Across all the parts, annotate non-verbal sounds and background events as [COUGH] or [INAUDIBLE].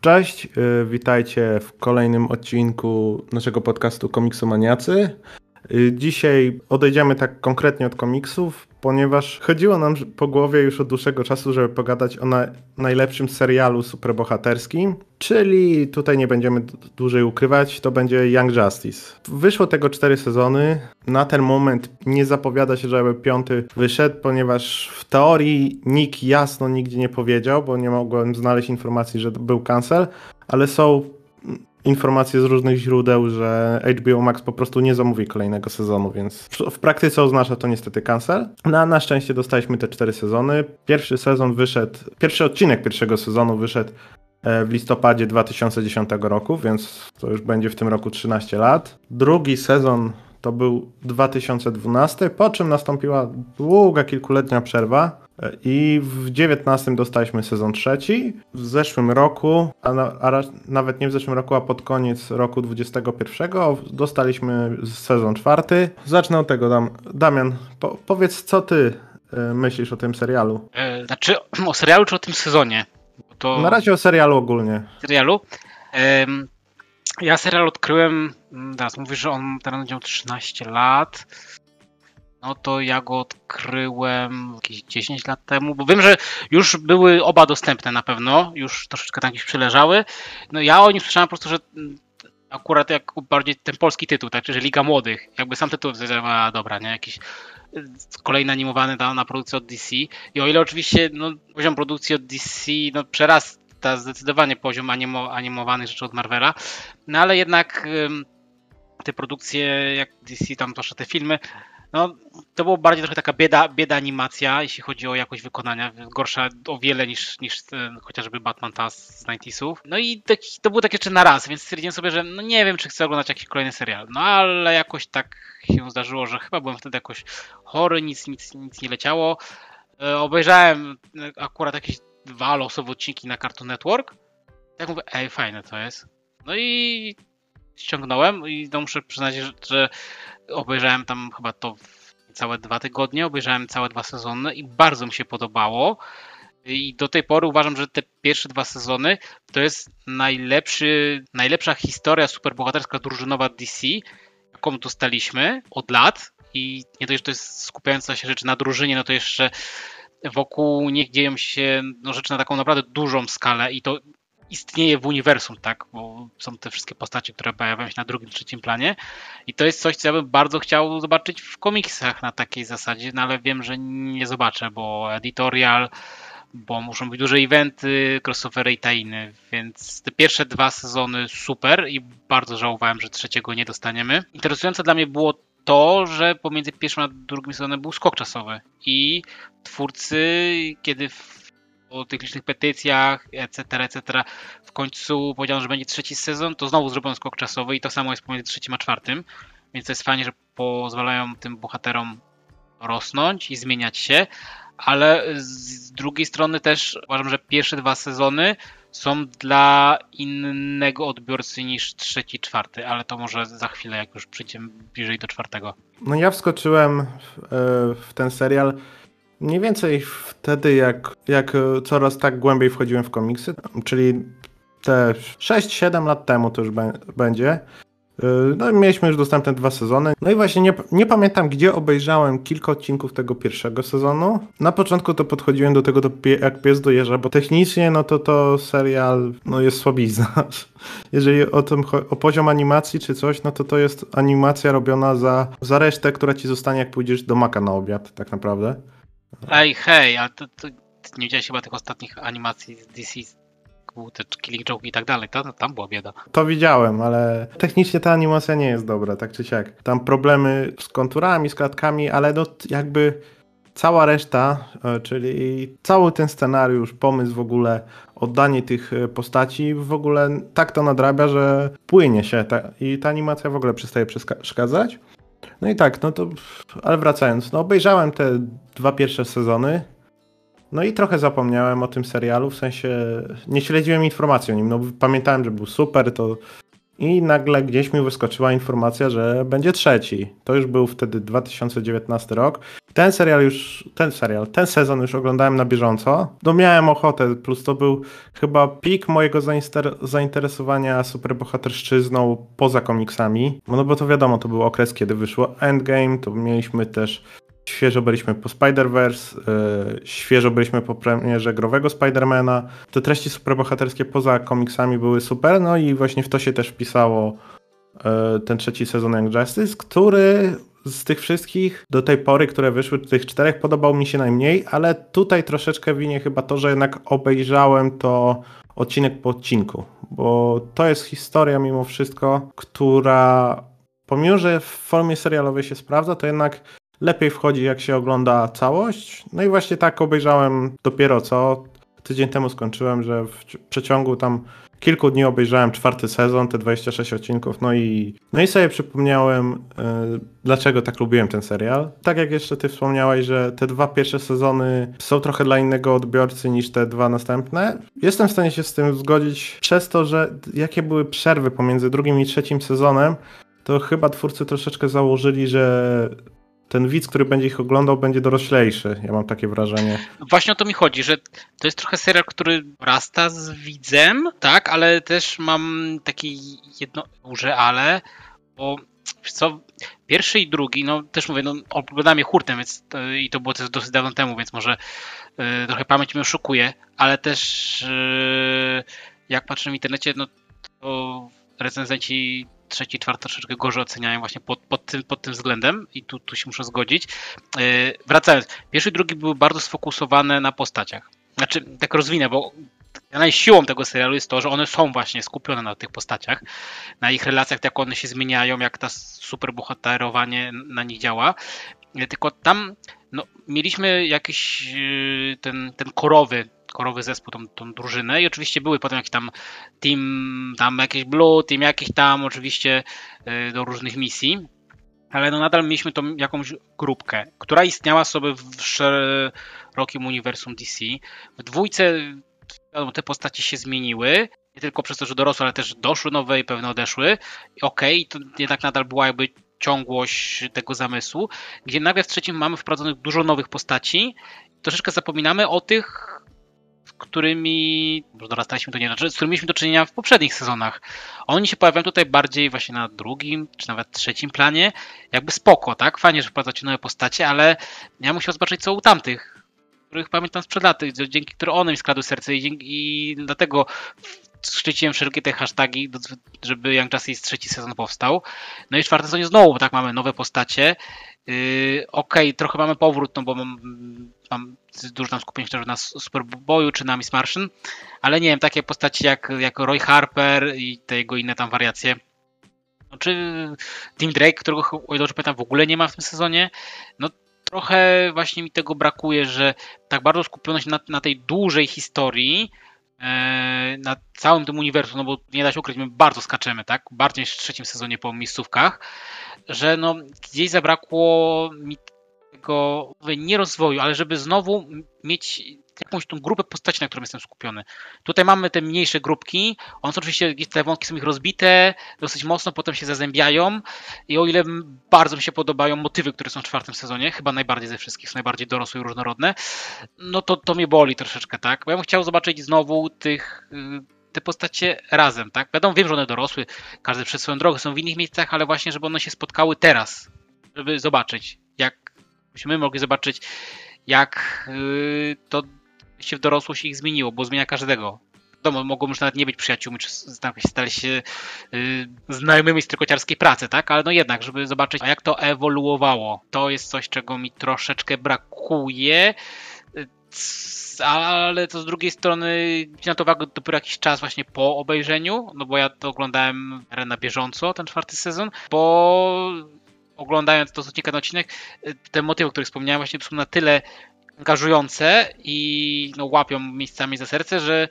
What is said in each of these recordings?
Cześć, y, witajcie w kolejnym odcinku naszego podcastu Komiksomaniacy. Y, dzisiaj odejdziemy tak konkretnie od komiksów, ponieważ chodziło nam po głowie już od dłuższego czasu, żeby pogadać o na najlepszym serialu superbohaterskim, czyli tutaj nie będziemy dłużej ukrywać, to będzie Young Justice. Wyszło tego cztery sezony, na ten moment nie zapowiada się, żeby piąty wyszedł, ponieważ w teorii nikt jasno nigdzie nie powiedział, bo nie mogłem znaleźć informacji, że był cancel, ale są informacje z różnych źródeł, że HBO Max po prostu nie zamówi kolejnego sezonu, więc w, praktyce oznacza to niestety cancel. No, na szczęście dostaliśmy te cztery sezony. Pierwszy sezon wyszedł, pierwszy odcinek pierwszego sezonu wyszedł e, w listopadzie 2010 roku, więc to już będzie w tym roku 13 lat. Drugi sezon to był 2012, po czym nastąpiła długa, kilkuletnia przerwa. I w 19 dostaliśmy sezon trzeci. W zeszłym roku, a, na, a, nawet nie w zeszłym roku, a pod koniec roku 21 dostaliśmy sezon czwarty. Zacznę od tego, Dam, Damian, po, powiedz co ty y, myślisz o tym serialu? E, znaczy o serialu czy o tym sezonie? To... Na razie o serialu ogólnie. Serialu? Ja serial odkryłem, mm, teraz mówisz, że on teraz miał 13 lat. No to ja go odkryłem jakieś 10 lat temu, bo wiem, że już były oba dostępne na pewno, już troszeczkę tam gdzieś przyleżały. No ja o nim słyszałem po prostu, że akurat jak bardziej ten polski tytuł, tak, czyli Liga Młodych, jakby sam tytuł, a dobra, nie, jakiś kolejny animowany na, na produkcję od DC i o ile oczywiście no, poziom produkcji od DC no, przerasta zdecydowanie poziom animo, animowanych rzeczy od Marvela, no ale jednak te produkcje, jak DC tam, zwłaszcza te filmy, no, to było bardziej trochę taka bieda, bieda animacja, jeśli chodzi o jakość wykonania. Gorsza o wiele niż, niż ten, chociażby Batman ta z 90 No i taki, to było tak jeszcze na raz, więc stwierdziłem sobie, że no nie wiem, czy chcę oglądać jakiś kolejny serial. No ale jakoś tak się zdarzyło, że chyba byłem wtedy jakoś chory, nic, nic, nic nie leciało. E, obejrzałem akurat jakieś dwa losowe odcinki na Cartoon Network. Tak mówię, ej, fajne to jest. No i ściągnąłem i no muszę przyznać, że, że obejrzałem tam chyba to całe dwa tygodnie, obejrzałem całe dwa sezony i bardzo mi się podobało. I do tej pory uważam, że te pierwsze dwa sezony to jest najlepszy, najlepsza historia superbohaterska drużynowa DC, jaką dostaliśmy od lat. I nie dość, że to jest skupiająca się rzeczy na drużynie, no to jeszcze wokół nich dzieją się no, rzeczy na taką naprawdę dużą skalę i to istnieje w uniwersum, tak? Bo są te wszystkie postacie, które pojawiają się na drugim, trzecim planie. I to jest coś, co ja bym bardzo chciał zobaczyć w komiksach na takiej zasadzie, no ale wiem, że nie zobaczę, bo editorial, bo muszą być duże eventy, crossovery i tainy, więc te pierwsze dwa sezony super i bardzo żałowałem, że trzeciego nie dostaniemy. Interesujące dla mnie było to, że pomiędzy pierwszym a drugim sezonem był skok czasowy i twórcy, kiedy o tych licznych petycjach, etc., etc. W końcu powiedziano, że będzie trzeci sezon, to znowu zrobią skok czasowy i to samo jest pomiędzy trzecim a czwartym. Więc to jest fajnie, że pozwalają tym bohaterom rosnąć i zmieniać się, ale z drugiej strony też uważam, że pierwsze dwa sezony są dla innego odbiorcy niż trzeci, czwarty, ale to może za chwilę, jak już przyjdziemy bliżej do czwartego. No ja wskoczyłem w, e, w ten serial Mniej więcej wtedy, jak, jak coraz tak głębiej wchodziłem w komiksy, czyli te 6-7 lat temu to już będzie. Y, no mieliśmy już dostępne dwa sezony. No i właśnie nie, nie pamiętam, gdzie obejrzałem kilka odcinków tego pierwszego sezonu. Na początku to podchodziłem do tego to pie, jak pies dojeżdża, bo technicznie no to to serial no jest słabizna. [LAUGHS] Jeżeli o tym o poziom animacji czy coś, no to to jest animacja robiona za, za resztę, która ci zostanie jak pójdziesz do Maka na obiad, tak naprawdę. Ej, hej, a to, to nie widziałeś chyba tych ostatnich animacji z DC, te Killing Joke i tak dalej, to, tam była bieda. To widziałem, ale technicznie ta animacja nie jest dobra, tak czy siak. Tam problemy z konturami, z klatkami, ale no jakby cała reszta, e, czyli cały ten scenariusz, pomysł w ogóle, oddanie tych e, postaci w ogóle tak to nadrabia, że płynie się ta, i ta animacja w ogóle przestaje przeszkadzać. No i tak, no to, ale wracając, no obejrzałem te dwa pierwsze sezony, no i trochę zapomniałem o tym serialu, w sensie nie śledziłem informacji o nim, no pamiętałem, że był super, to i nagle gdzieś mi wyskoczyła informacja, że będzie trzeci. To już był wtedy 2019 rok. Ten serial już, ten serial, ten sezon już oglądałem na bieżąco. No miałem ochotę, plus to był chyba pik mojego zainteresowania superbohaterszczyzną poza komiksami. No bo to wiadomo, to był okres, kiedy wyszło Endgame, to mieliśmy też Świeżo byliśmy po Spider-Verse, yy, świeżo byliśmy po premierze growego Spidermana. Te treści superbohaterskie poza komiksami były super, no i właśnie w to się też wpisało yy, ten trzeci sezon Young Justice, który z tych wszystkich do tej pory, które wyszły, tych czterech, podobał mi się najmniej, ale tutaj troszeczkę winie chyba to, że jednak obejrzałem to odcinek po odcinku, bo to jest historia mimo wszystko, która pomimo, że w formie serialowej się sprawdza, to jednak lepiej wchodzi, jak się ogląda całość. No i właśnie tak obejrzałem dopiero co. Tydzień temu skończyłem, że w przeciągu tam kilku dni obejrzałem czwarty sezon, te 26 odcinków, no i, no i sobie przypomniałem, yy, dlaczego tak lubiłem ten serial. Tak jak jeszcze ty wspomniałeś, że te dwa pierwsze sezony są trochę dla innego odbiorcy niż te dwa następne. Jestem w stanie się z tym zgodzić przez to, że jakie były przerwy pomiędzy drugim i trzecim sezonem, to chyba twórcy troszeczkę założyli, że ten widz, który będzie ich oglądał, będzie doroślejszy. Ja mam takie wrażenie. No właśnie o to mi chodzi, że to jest trochę serial, który rasta z widzem, tak, ale też mam taki jedno duże ale, bo co, pierwszy i drugi, no też mówię, no oglądałem je hurtem, więc to, i to było też dosyć dawno temu, więc może y, trochę pamięć mnie oszukuje, ale też y, jak patrzę w internecie, no to recenzenci trzeci, czwarty troszeczkę gorzej oceniają właśnie pod, pod, tym, pod tym względem i tu, tu się muszę zgodzić. Yy, wracając, pierwszy i drugi były bardzo sfokusowane na postaciach. Znaczy, tak rozwinę, bo siłą tego serialu jest to, że one są właśnie skupione na tych postaciach, na ich relacjach, jak one się zmieniają, jak ta superbohaterowanie na nich działa. Tylko tam no, mieliśmy jakiś yy, ten, ten korowy korowy zespół, tą, tą drużynę i oczywiście były potem jakieś tam team, tam jakieś blue, team jakieś tam oczywiście y, do różnych misji, ale no nadal mieliśmy tą jakąś grupkę, która istniała sobie w szerokim uniwersum DC. W dwójce wiadomo, te postaci się zmieniły, nie tylko przez to, że dorosły, ale też doszły nowe i pewne odeszły. Okej, okay, to jednak nadal była jakby ciągłość tego zamysłu, gdzie nagle w trzecim mamy wprowadzonych dużo nowych postaci. Troszeczkę zapominamy o tych, którymi dorastaliśmy do nie, z którymi mieliśmy do czynienia w poprzednich sezonach. Oni się pojawiają tutaj bardziej właśnie na drugim, czy nawet trzecim planie. Jakby spoko, tak? Fajnie, że wprowadzacie nowe postacie, ale ja musiał zobaczyć co u tamtych, których pamiętam sprzed lat, dzięki którym one mi skradły serce i, dzięki, i dlatego szczyciłem wszelkie te hashtagi, żeby Young Justice trzeci sezon powstał. No i w czwartym sezonie znowu tak mamy nowe postacie. Yy, Okej, okay, trochę mamy powrót, no bo mam, mam dużo tam skupienia chociażby na Superboyu czy na Miss Martian, ale nie wiem, takie postacie jak, jak Roy Harper i te jego inne tam wariacje. No, czy Tim Drake, którego o ile dobrze pamiętam w ogóle nie ma w tym sezonie. No trochę właśnie mi tego brakuje, że tak bardzo skupiono się na, na tej dużej historii, E, na całym tym uniwersum, no bo nie da się ukryć, my bardzo skaczemy, tak? Bardziej niż w trzecim sezonie po miejscówkach, że no gdzieś zabrakło mi tego nie rozwoju, ale żeby znowu mieć jakąś tą grupę postaci, na którą jestem skupiony. Tutaj mamy te mniejsze grupki, one są oczywiście, te wątki są ich rozbite dosyć mocno, potem się zazębiają i o ile bardzo mi się podobają motywy, które są w czwartym sezonie, chyba najbardziej ze wszystkich, są najbardziej dorosłe i różnorodne, no to to mnie boli troszeczkę, tak? Bo ja bym chciał zobaczyć znowu tych y, te postacie razem, tak? Wiadomo, wiem, że one dorosły, każdy przez swoją drogę, są w innych miejscach, ale właśnie, żeby one się spotkały teraz, żeby zobaczyć, byśmy mogli zobaczyć, jak y, to się w dorosłość ich zmieniło, bo zmienia każdego. Wiadomo, mogą już nawet nie być przyjaciółmi, czy stali się yy, znajomymi z trykociarskiej pracy, tak? Ale no jednak, żeby zobaczyć, jak to ewoluowało. To jest coś, czego mi troszeczkę brakuje ale to z drugiej strony na to uwagę dopiero jakiś czas właśnie po obejrzeniu, no bo ja to oglądałem na bieżąco, ten czwarty sezon, bo oglądając to odcinka na odcinek, te motywy, o których wspomniałem właśnie są na tyle angażujące i no, łapią miejscami za serce, że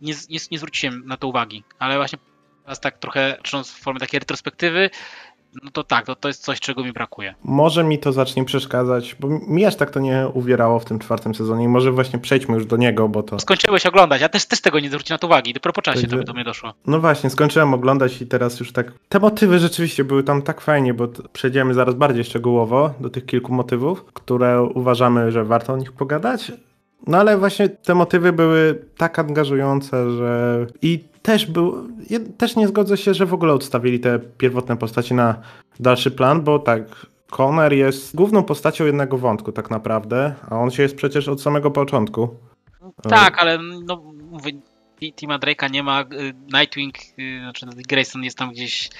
nie, nie, nie zwróciłem na to uwagi. Ale właśnie teraz tak trochę, czytając w formie takiej retrospektywy, no to tak, to, to jest coś, czego mi brakuje. Może mi to zacznie przeszkadzać, bo mi aż tak to nie uwierało w tym czwartym sezonie i może właśnie przejdźmy już do niego, bo to... Skończyłeś oglądać, ja też, też tego nie zwróciłem na uwagi, dopiero po czasie to, to mnie doszło. No właśnie, skończyłem oglądać i teraz już tak... Te motywy rzeczywiście były tam tak fajnie, bo przejdziemy zaraz bardziej szczegółowo do tych kilku motywów, które uważamy, że warto o nich pogadać. No ale właśnie te motywy były tak angażujące, że... I też był... ja Też nie zgodzę się, że w ogóle odstawili te pierwotne postaci na dalszy plan, bo tak... Connor jest główną postacią jednego wątku tak naprawdę, a on się jest przecież od samego początku. Tak, ale no mówię, Tima Drake'a nie ma, y, Nightwing, y, znaczy no, Dick Grayson jest tam gdzieś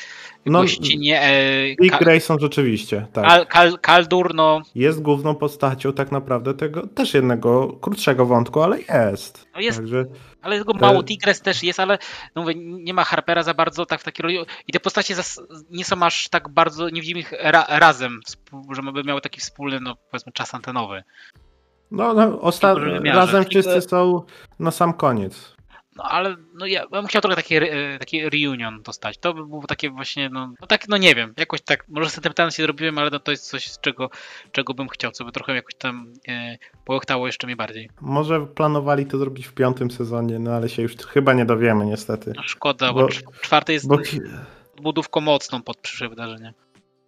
No, gościnie, e, Dick Ka- Grayson rzeczywiście, tak. Kal, Kal, Kaldur, no, jest główną postacią tak naprawdę tego też jednego krótszego wątku, ale jest. no jest, Także ale tego Te- mało, Tigres też jest, ale no mówię, nie ma Harpera za bardzo tak w takiej roli i te postacie zas, nie są aż tak bardzo, nie widzimy ich ra, razem, współ- że by miały taki wspólny, no powiedzmy czas antenowy. no, no osta- razem wszyscy są na sam koniec. No ale no ja, ja bym chciał trochę taki, re- taki reunion dostać. To by było takie właśnie, no, no tak, no nie wiem, jakoś tak, może sentymentalnie się zrobiłem, ale no to jest coś, czego, czego bym chciał, co by trochę jakoś tam e, połechtało jeszcze mnie bardziej. Może planowali to zrobić w piątym sezonie, no ale się już chyba nie dowiemy niestety. No szkoda, bo, Bo- cz- czwarty jest Bo, budówką mocną pod przyszłe wydarzenie.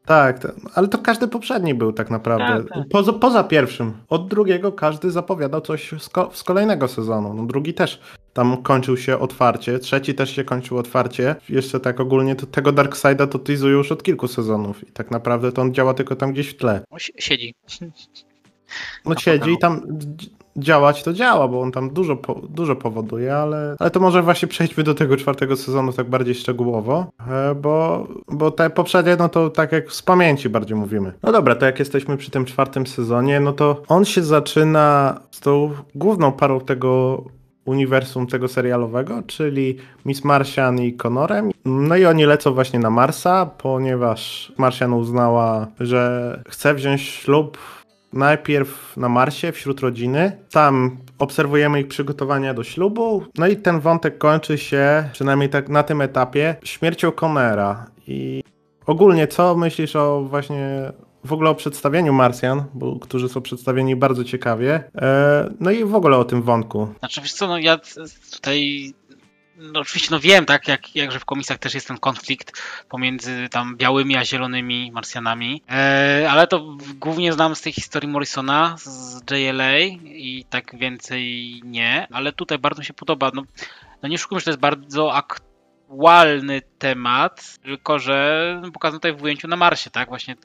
Tak, to, ale to każdy poprzedni był tak naprawdę. Tak, tak. Poza, poza pierwszym. Od drugiego każdy zapowiadał coś z, ko- z kolejnego sezonu. No drugi też tam kończył się otwarcie, trzeci też się kończył otwarcie. Jeszcze tak ogólnie to tego Darkseida to teasują już od kilku sezonów i tak naprawdę to on działa tylko tam gdzieś w tle. No, si- siedzi. No siedzi i tam działać to działa, bo on tam dużo, po, dużo powoduje, ale, ale to może właśnie przejdźmy do tego czwartego sezonu tak bardziej szczegółowo, e, bo, bo te poprzednie, no to tak jak z pamięci bardziej mówimy. No dobra, to jak jesteśmy przy tym czwartym sezonie, no to on się zaczyna z tą główną parą tego uniwersum tego serialowego, czyli Miss Martian i Connorem. No i oni lecą właśnie na Marsa, ponieważ Martian uznała, że chce wziąć ślub najpierw na Marsie wśród rodziny. Tam obserwujemy ich przygotowania do ślubu. No i ten wątek kończy się, przynajmniej tak na tym etapie, śmiercią Connera. I ogólnie co myślisz o właśnie w ogóle o przedstawieniu Marsjan, bo, którzy są przedstawieni bardzo ciekawie. E, no i w ogóle o tym wątku. Znaczy wiesz co, no ja tutaj no oczywiście no wiem, tak, jak, jak że w komiksach też jest ten konflikt pomiędzy tam białymi a zielonymi Marsjanami, e, ale to głównie znam z tej historii Morrisona z JLA i tak więcej nie, ale tutaj bardzo mi się podoba, no, no nie szukam, że to jest bardzo aktualny temat, tylko że pokazano tutaj w ujęciu na Marsie, tak, właśnie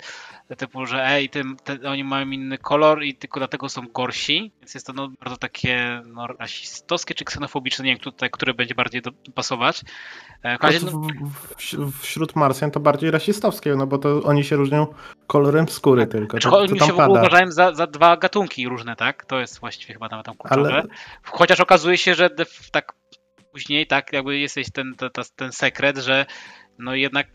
typu, że ej, tym, te, oni mają inny kolor i tylko dlatego są gorsi, więc jest to no, bardzo takie no, rasistowskie czy ksenofobiczne, nie wiem, tutaj, które będzie bardziej do, pasować. E, każdym razie, no, W, w, wśród Marsjan to bardziej rasistowskie, no bo to oni się różnią kolorem skóry tylko. czy To, oni się w pada. uważają za, za dwa gatunki różne, tak? To jest właściwie chyba nawet tam kluczowe. Ale Chociaż okazuje się, że tak później, tak, jakby jesteś ten, ten, ten, sekret, że no jednak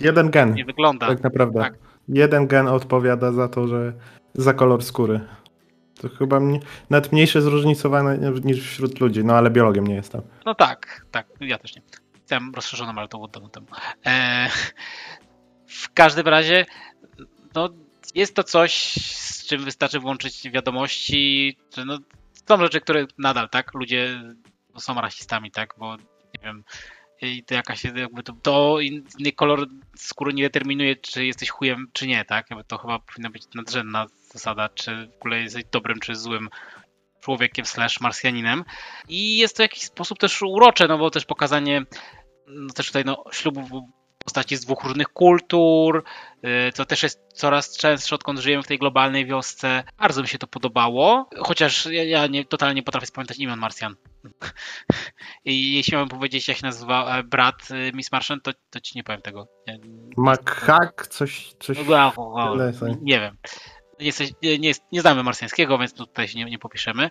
jeden gen. nie wygląda. Tak naprawdę. Tak. Jeden gen odpowiada za to, że za kolor skóry. To chyba mnie, nawet mniejsze zróżnicowane niż wśród ludzi, no ale biologiem nie jestem. No tak, tak, ja też nie. Chciałem rozszerzoną, ale to było dawno temu. E, w każdym razie, no, jest to coś, z czym wystarczy włączyć wiadomości, że no, są rzeczy, które nadal, tak, ludzie są rasistami, tak, bo nie wiem, i to jakaś jakby to, to inny kolor skóry nie determinuje, czy jesteś chujem, czy nie, tak, jakby to chyba powinna być nadrzędna zasada, czy w ogóle jesteś dobrym, czy złym człowiekiem slash marsjaninem. I jest to w jakiś sposób też urocze, no bo też pokazanie no też tutaj no, ślubu postaci z dwóch różnych kultur, yy, co też jest coraz częstsze, odkąd żyjemy w tej globalnej wiosce. Bardzo mi się to podobało, chociaż ja, ja nie, totalnie nie potrafię spamiętać imion Marsjan. [LAUGHS] I jeśli miałbym powiedzieć, jak się nazywa e, brat e, Miss Martian, to, to ci nie powiem tego. Makak, coś, coś... Wow, nie wiem. Nie, nie znamy marsjańskiego, więc tutaj się nie, nie popiszemy.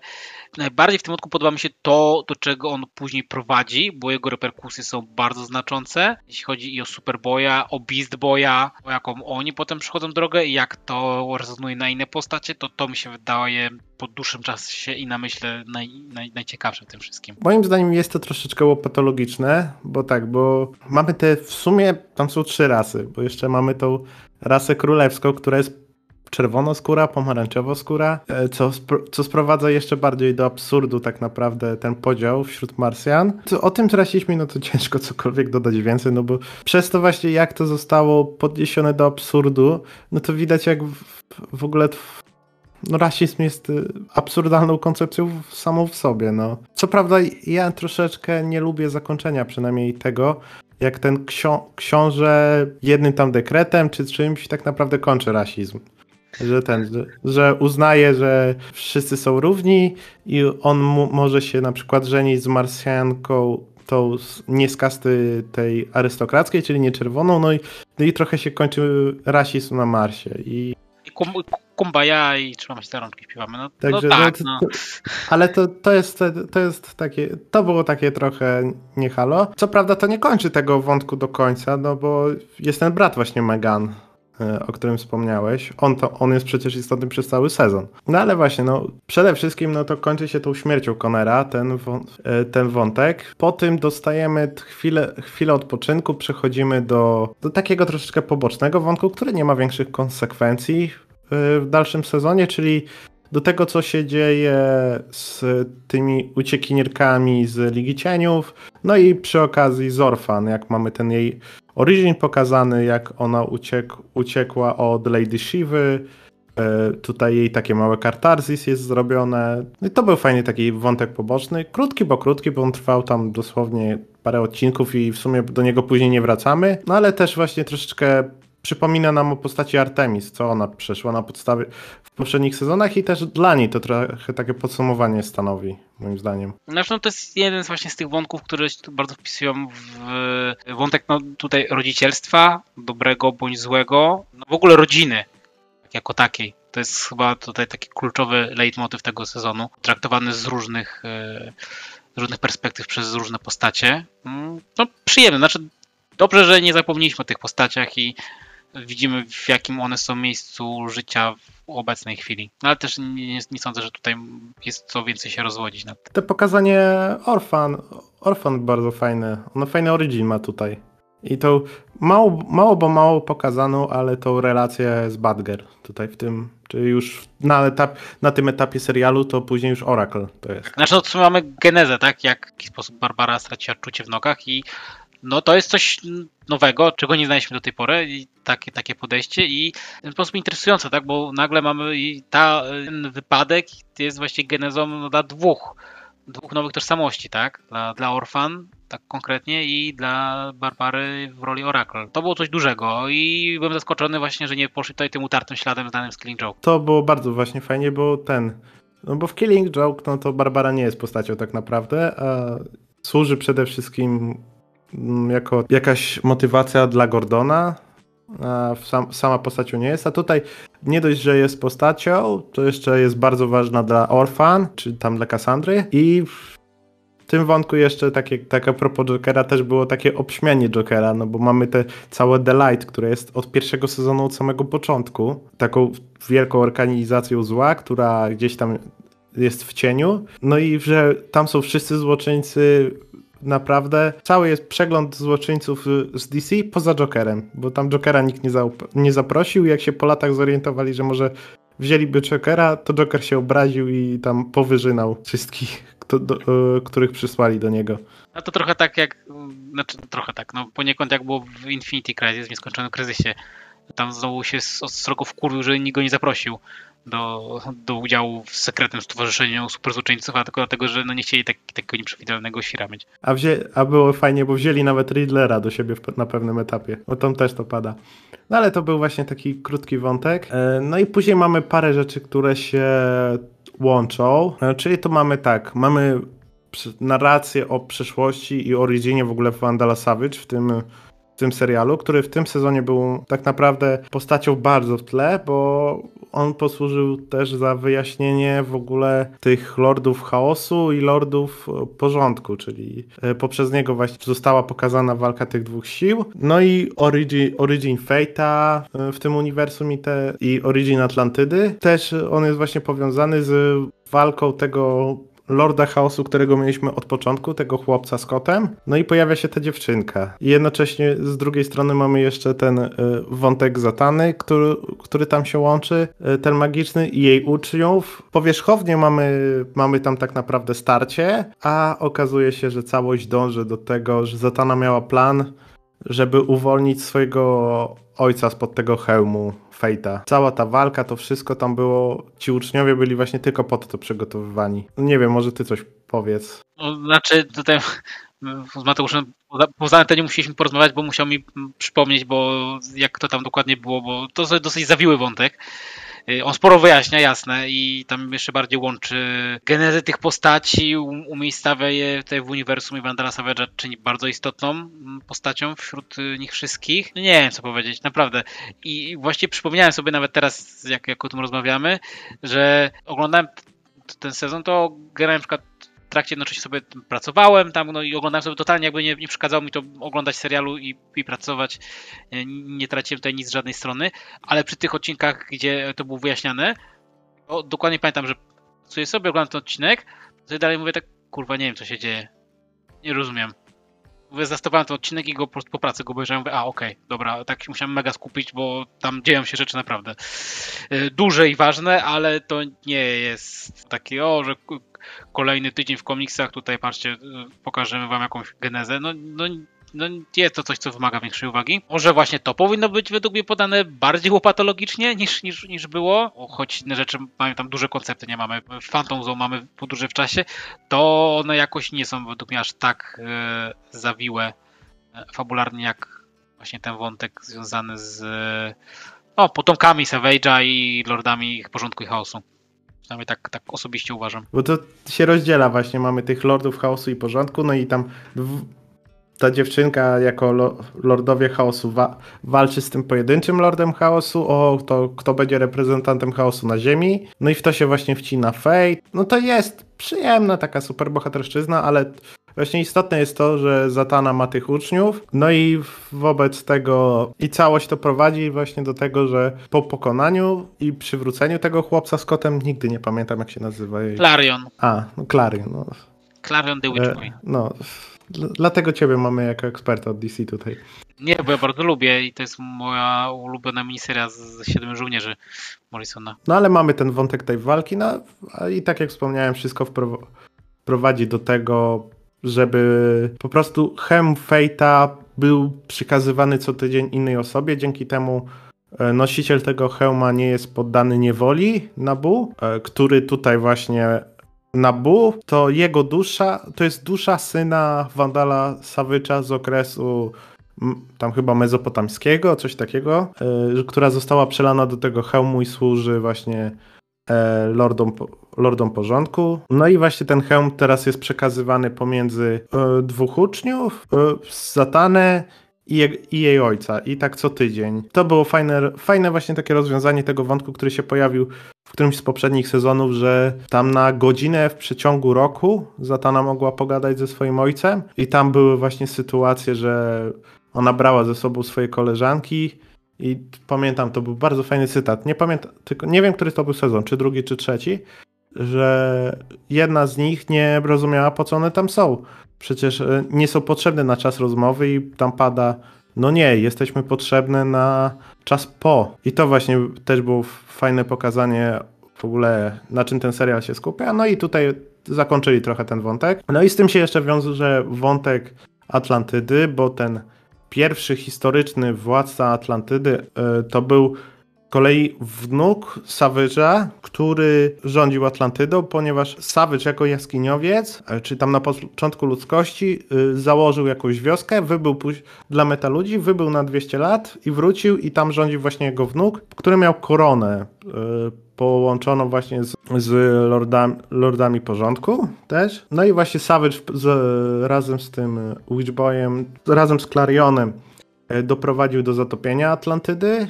Najbardziej w tym odcinku podoba mi się to, do czego on później prowadzi, bo jego reperkusje są bardzo znaczące, jeśli chodzi i o Superboya, o Beast Boya, o jaką oni potem przychodzą drogę i jak to rezonuje na inne postacie, to to mi się wydaje po dłuższym czasie i na myślę naj, naj, najciekawsze w tym wszystkim. Moim zdaniem jest to troszeczkę łopatologiczne, bo tak, bo mamy te w sumie, tam są trzy rasy, bo jeszcze mamy tą rasę królewską, która jest czerwonoskóra, pomarańczowoskóra, e, co, co sprowadza jeszcze bardziej do absurdu tak naprawdę ten podział wśród Marsjan. O tym rasizmie no to ciężko cokolwiek dodać więcej, no bo przez to właśnie jak to zostało podniesione do absurdu, no to widać jak w, w ogóle no rasizm jest y, absurdalną koncepcją samą w sobie, no. Co prawda ja troszeczkę nie lubię zakończenia przynajmniej tego, jak ten ksio książę jednym tam dekretem czy czymś tak naprawdę kończy rasizm. Że ten, że, że uznaje, że wszyscy są równi i on może się na przykład żenić z Marsjanką tą nie z kasty tej arystokrackiej, czyli nie czerwoną, no i, no i trochę się kończy rasizm na Marsie. I, I kum, kumbaya i trzymamy się za rączki, śpiewamy. No, Także, no tak, no. Ale to, to, jest, to jest takie, to było takie trochę nie halo. Co prawda to nie kończy tego wątku do końca, no bo jest ten brat właśnie Megan, o którym wspomniałeś. On, to, on jest przecież istotny przez cały sezon. No ale właśnie, no przede wszystkim no to kończy się tą śmiercią Conera, ten, e, ten wątek. Po tym dostajemy chwilę, chwilę odpoczynku, przechodzimy do, do takiego troszeczkę pobocznego wątku, który nie ma większych konsekwencji w dalszym sezonie, czyli do tego, co się dzieje z tymi uciekinierkami z Ligi Cieniów, no i przy okazji z Orphan, jak mamy ten jej origin pokazany, jak ona uciek, uciekła od Lady Shivy, e, tutaj jej takie małe kartarzis jest zrobione. No i to był fajnie taki wątek poboczny, krótki, bo krótki, bo on trwał tam dosłownie parę odcinków i w sumie do niego później nie wracamy, no ale też właśnie troszeczkę przypomina nam o postaci Artemis, co ona przeszła na podstawie poprzednich sezonach i też dla niej to trochę takie podsumowanie stanowi, moim zdaniem. Zresztą to jest jeden z właśnie z tych wątków, które się bardzo wpisują w wątek no, tutaj rodzicielstwa, dobrego bądź złego, no w ogóle rodziny jako takiej. To jest chyba tutaj taki kluczowy leitmotiv tego sezonu, traktowany z różnych, e, z różnych perspektyw przez różne postacie. Mm, no przyjemne, znaczy dobrze, że nie zapomnieliśmy o tych postaciach i widzimy w jakim one są miejscu życia w obecnej chwili. No ale też nie, nie sądzę, że tutaj jest co więcej się rozwodzić nad tym. To pokazanie Orfan, Orfan bardzo fajne. Ono fajny origin ma tutaj. I to mało, mało bo mało pokazano, ale tą relację z Badger tutaj w tym, czyli już na, etap, na tym etapie serialu to później już Oracle to jest. Znaczy no, to mamy genezę, tak? Jak, w jaki sposób Barbara straciła czucie w nogach i no to jest coś nowego, czego nie znaliśmy do tej pory i takie, takie podejście i w ten sposób interesujące, tak, bo nagle mamy i ta, ten wypadek jest właśnie genezą no, dla dwóch, dwóch nowych tożsamości, tak, dla, dla Orfan tak konkretnie i dla Barbary w roli Oracle. To było coś dużego i byłem zaskoczony właśnie, że nie poszli tutaj tym utartym śladem znanym z Killing Joke. To było bardzo właśnie fajnie, bo ten, no bo w Killing Joke, no to Barbara nie jest postacią tak naprawdę, a służy przede wszystkim jako jakaś motywacja dla Gordona, sam, sama postacią nie jest, a tutaj nie dość, że jest postacią, to jeszcze jest bardzo ważna dla Orphan, czy tam dla Cassandry. I w tym wątku jeszcze takie, tak a propos Jokera też było takie obśmianie Jokera, no bo mamy te całe The Light, które jest od pierwszego sezonu, od samego początku, taką wielką organizacją zła, która gdzieś tam jest w cieniu, no i że tam są wszyscy złoczyńcy naprawdę cały jest przegląd złoczyńców z DC poza Jokerem, bo tam Jokera nikt nie, nie zaprosił. Jak się po latach zorientowali, że może wzięliby Jokera, to Joker się obraził i tam powyżynał wszystkich, kto, do, e, których przysłali do niego. No to trochę tak jak, znaczy trochę tak, no poniekąd jak było w Infinity Crisis, w nieskończonym kryzysie. Tam znowu się srogo wkurwił, że nikt go nie zaprosił do, do udziału w sekretnym stowarzyszeniu superzłoczyńców, a tylko dlatego, że no nie chcieli tak, takiego nieprzewidywalnego świra mieć. A, wzię, a było fajnie, bo wzięli nawet Riddlera do siebie w, na pewnym etapie, bo tam też to pada. No ale to był właśnie taki krótki wątek. E, no i później mamy parę rzeczy, które się łączą, e, czyli to mamy tak, mamy narrację o przeszłości i originie w ogóle Vandala Savage w tym tym serialu, który w tym sezonie był tak naprawdę postacią bardzo w tle, bo on posłużył też za wyjaśnienie w ogóle tych lordów chaosu i lordów porządku, czyli poprzez niego właśnie została pokazana walka tych dwóch sił. No i Origin, Origin Fate'a w tym uniwersum i, te, i Origin Atlantydy. Też on jest właśnie powiązany z walką tego Lorda Chaosu, którego mieliśmy od początku, tego chłopca z kotem. No i pojawia się ta dziewczynka. I jednocześnie z drugiej strony mamy jeszcze ten y, wątek Zatany, który, który tam się łączy, y, ten magiczny i jej uczniów. Powierzchownie mamy, mamy tam tak naprawdę starcie, a okazuje się, że całość dąży do tego, że Zatana miała plan, żeby uwolnić swojego ojca spod tego hełmu Fejta. Cała ta walka, to wszystko tam było, ci uczniowie byli właśnie tylko pod to przygotowywani. Nie wiem, może ty coś powiedz. No, znaczy tutaj z Mateuszem poza antenie musieliśmy porozmawiać, bo musiał mi przypomnieć, bo jak to tam dokładnie było, bo to dosyć zawiły wątek. Y, on sporo wyjaśnia, jasne, i tam jeszcze bardziej łączy genezę tych postaci, umiejscawia je tutaj w uniwersum i Vandala Savage'a czyni bardzo istotną mm, postacią wśród y, nich wszystkich. No nie wiem, co powiedzieć, naprawdę. I właśnie przypomniałem sobie nawet teraz, jak, jak o tym rozmawiamy, że oglądałem ten sezon, to grałem na przykład trakcie jednocześnie sobie pracowałem tam, no i oglądałem sobie totalnie, jakby nie, nie przeszkadzało mi to oglądać serialu i, i pracować. Nie traciłem tutaj nic z żadnej strony, ale przy tych odcinkach, gdzie to było wyjaśniane, to dokładnie pamiętam, że sobie sobie oglądam ten odcinek, to dalej mówię tak, kurwa, nie wiem co się dzieje. Nie rozumiem zastawałem ten odcinek i go po, po pracy go obejrzałem. A okej, okay, dobra, tak się musiałem mega skupić, bo tam dzieją się rzeczy naprawdę y, duże i ważne, ale to nie jest takie, o, że kolejny tydzień w komiksach, tutaj patrzcie, y, pokażemy wam jakąś genezę. No, no no, jest to coś, co wymaga większej uwagi. Może właśnie to powinno być według mnie podane bardziej łopatologicznie niż, niż, niż było, choć inne rzeczy mają tam duże koncepty, nie mamy Phantom Zone, mamy podróże w czasie, to one jakoś nie są według mnie aż tak e, zawiłe e, fabularnie, jak właśnie ten wątek związany z no, potomkami Savage'a i lordami ich porządku i chaosu. Przynajmniej tak, tak osobiście uważam. Bo to się rozdziela właśnie, mamy tych lordów chaosu i porządku, no i tam ta dziewczynka jako lo, lordowie chaosu wa walczy z tym pojedynczym lordem chaosu o to, kto będzie reprezentantem chaosu na ziemi. No i w to się właśnie wcina Fate. No to jest przyjemna taka superbohaterszczyzna, ale właśnie istotne jest to, że Zatana ma tych uczniów. No i wobec tego i całość to prowadzi właśnie do tego, że po pokonaniu i przywróceniu tego chłopca z kotem, nigdy nie pamiętam jak się nazywa jej. Clarion. A, no Clarion. No. Clarion the Witch. E, no, Dlatego ciebie mamy jako eksperta od DC tutaj. Nie, bo ja bardzo lubię i to jest moja ulubiona miniseria z Siedmiu Żołnierzy Morrisona. No ale mamy ten wątek tej walki, no i tak jak wspomniałem, wszystko prowadzi do tego, żeby po prostu hem Fate'a był przekazywany co tydzień innej osobie, dzięki temu e, nosiciel tego hełma nie jest poddany niewoli Nabu, e, który tutaj właśnie Nabu, to jego dusza, to jest dusza syna Wandala Sawycza z okresu tam chyba mezopotamskiego, coś takiego, y, która została przelana do tego hełmu i służy właśnie e, lordom, lordom porządku. No i właśnie ten hełm teraz jest przekazywany pomiędzy e, dwóch uczniów, e, Zatanę i, je, i, jej ojca. I tak co tydzień. To było fajne, fajne właśnie takie rozwiązanie tego wątku, który się pojawił w którymś z poprzednich sezonów, że tam na godzinę w przeciągu roku Zatana mogła pogadać ze swoim ojcem i tam były właśnie sytuacje, że ona brała ze sobą swoje koleżanki i pamiętam, to był bardzo fajny cytat. Nie pamiętam, tylko nie wiem, który to był sezon, czy drugi, czy trzeci, że jedna z nich nie rozumiała, po co one tam są. Przecież e, nie są potrzebne na czas rozmowy i tam pada, no nie, jesteśmy potrzebne na czas po. I to właśnie też było fajne pokazanie w ogóle, na czym ten serial się skupia. No i tutaj zakończyli trochę ten wątek. No i z tym się jeszcze wiąże wątek Atlantydy, bo ten pierwszy historyczny władca Atlantydy e, to był kolei wnuk Savage'a, który rządził Atlantydą, ponieważ Savage jako jaskiniowiec, e, czy tam na początku ludzkości, y, założył jakąś wioskę, wybył dla metaludzi, wybył na 200 lat i wrócił i tam rządził właśnie jego wnuk, który miał koronę y, połączoną właśnie z, z lordami, lordami porządku też. No i właśnie Savage z, razem z tym Witchboyem, razem z Clarionem e, doprowadził do zatopienia Atlantydy,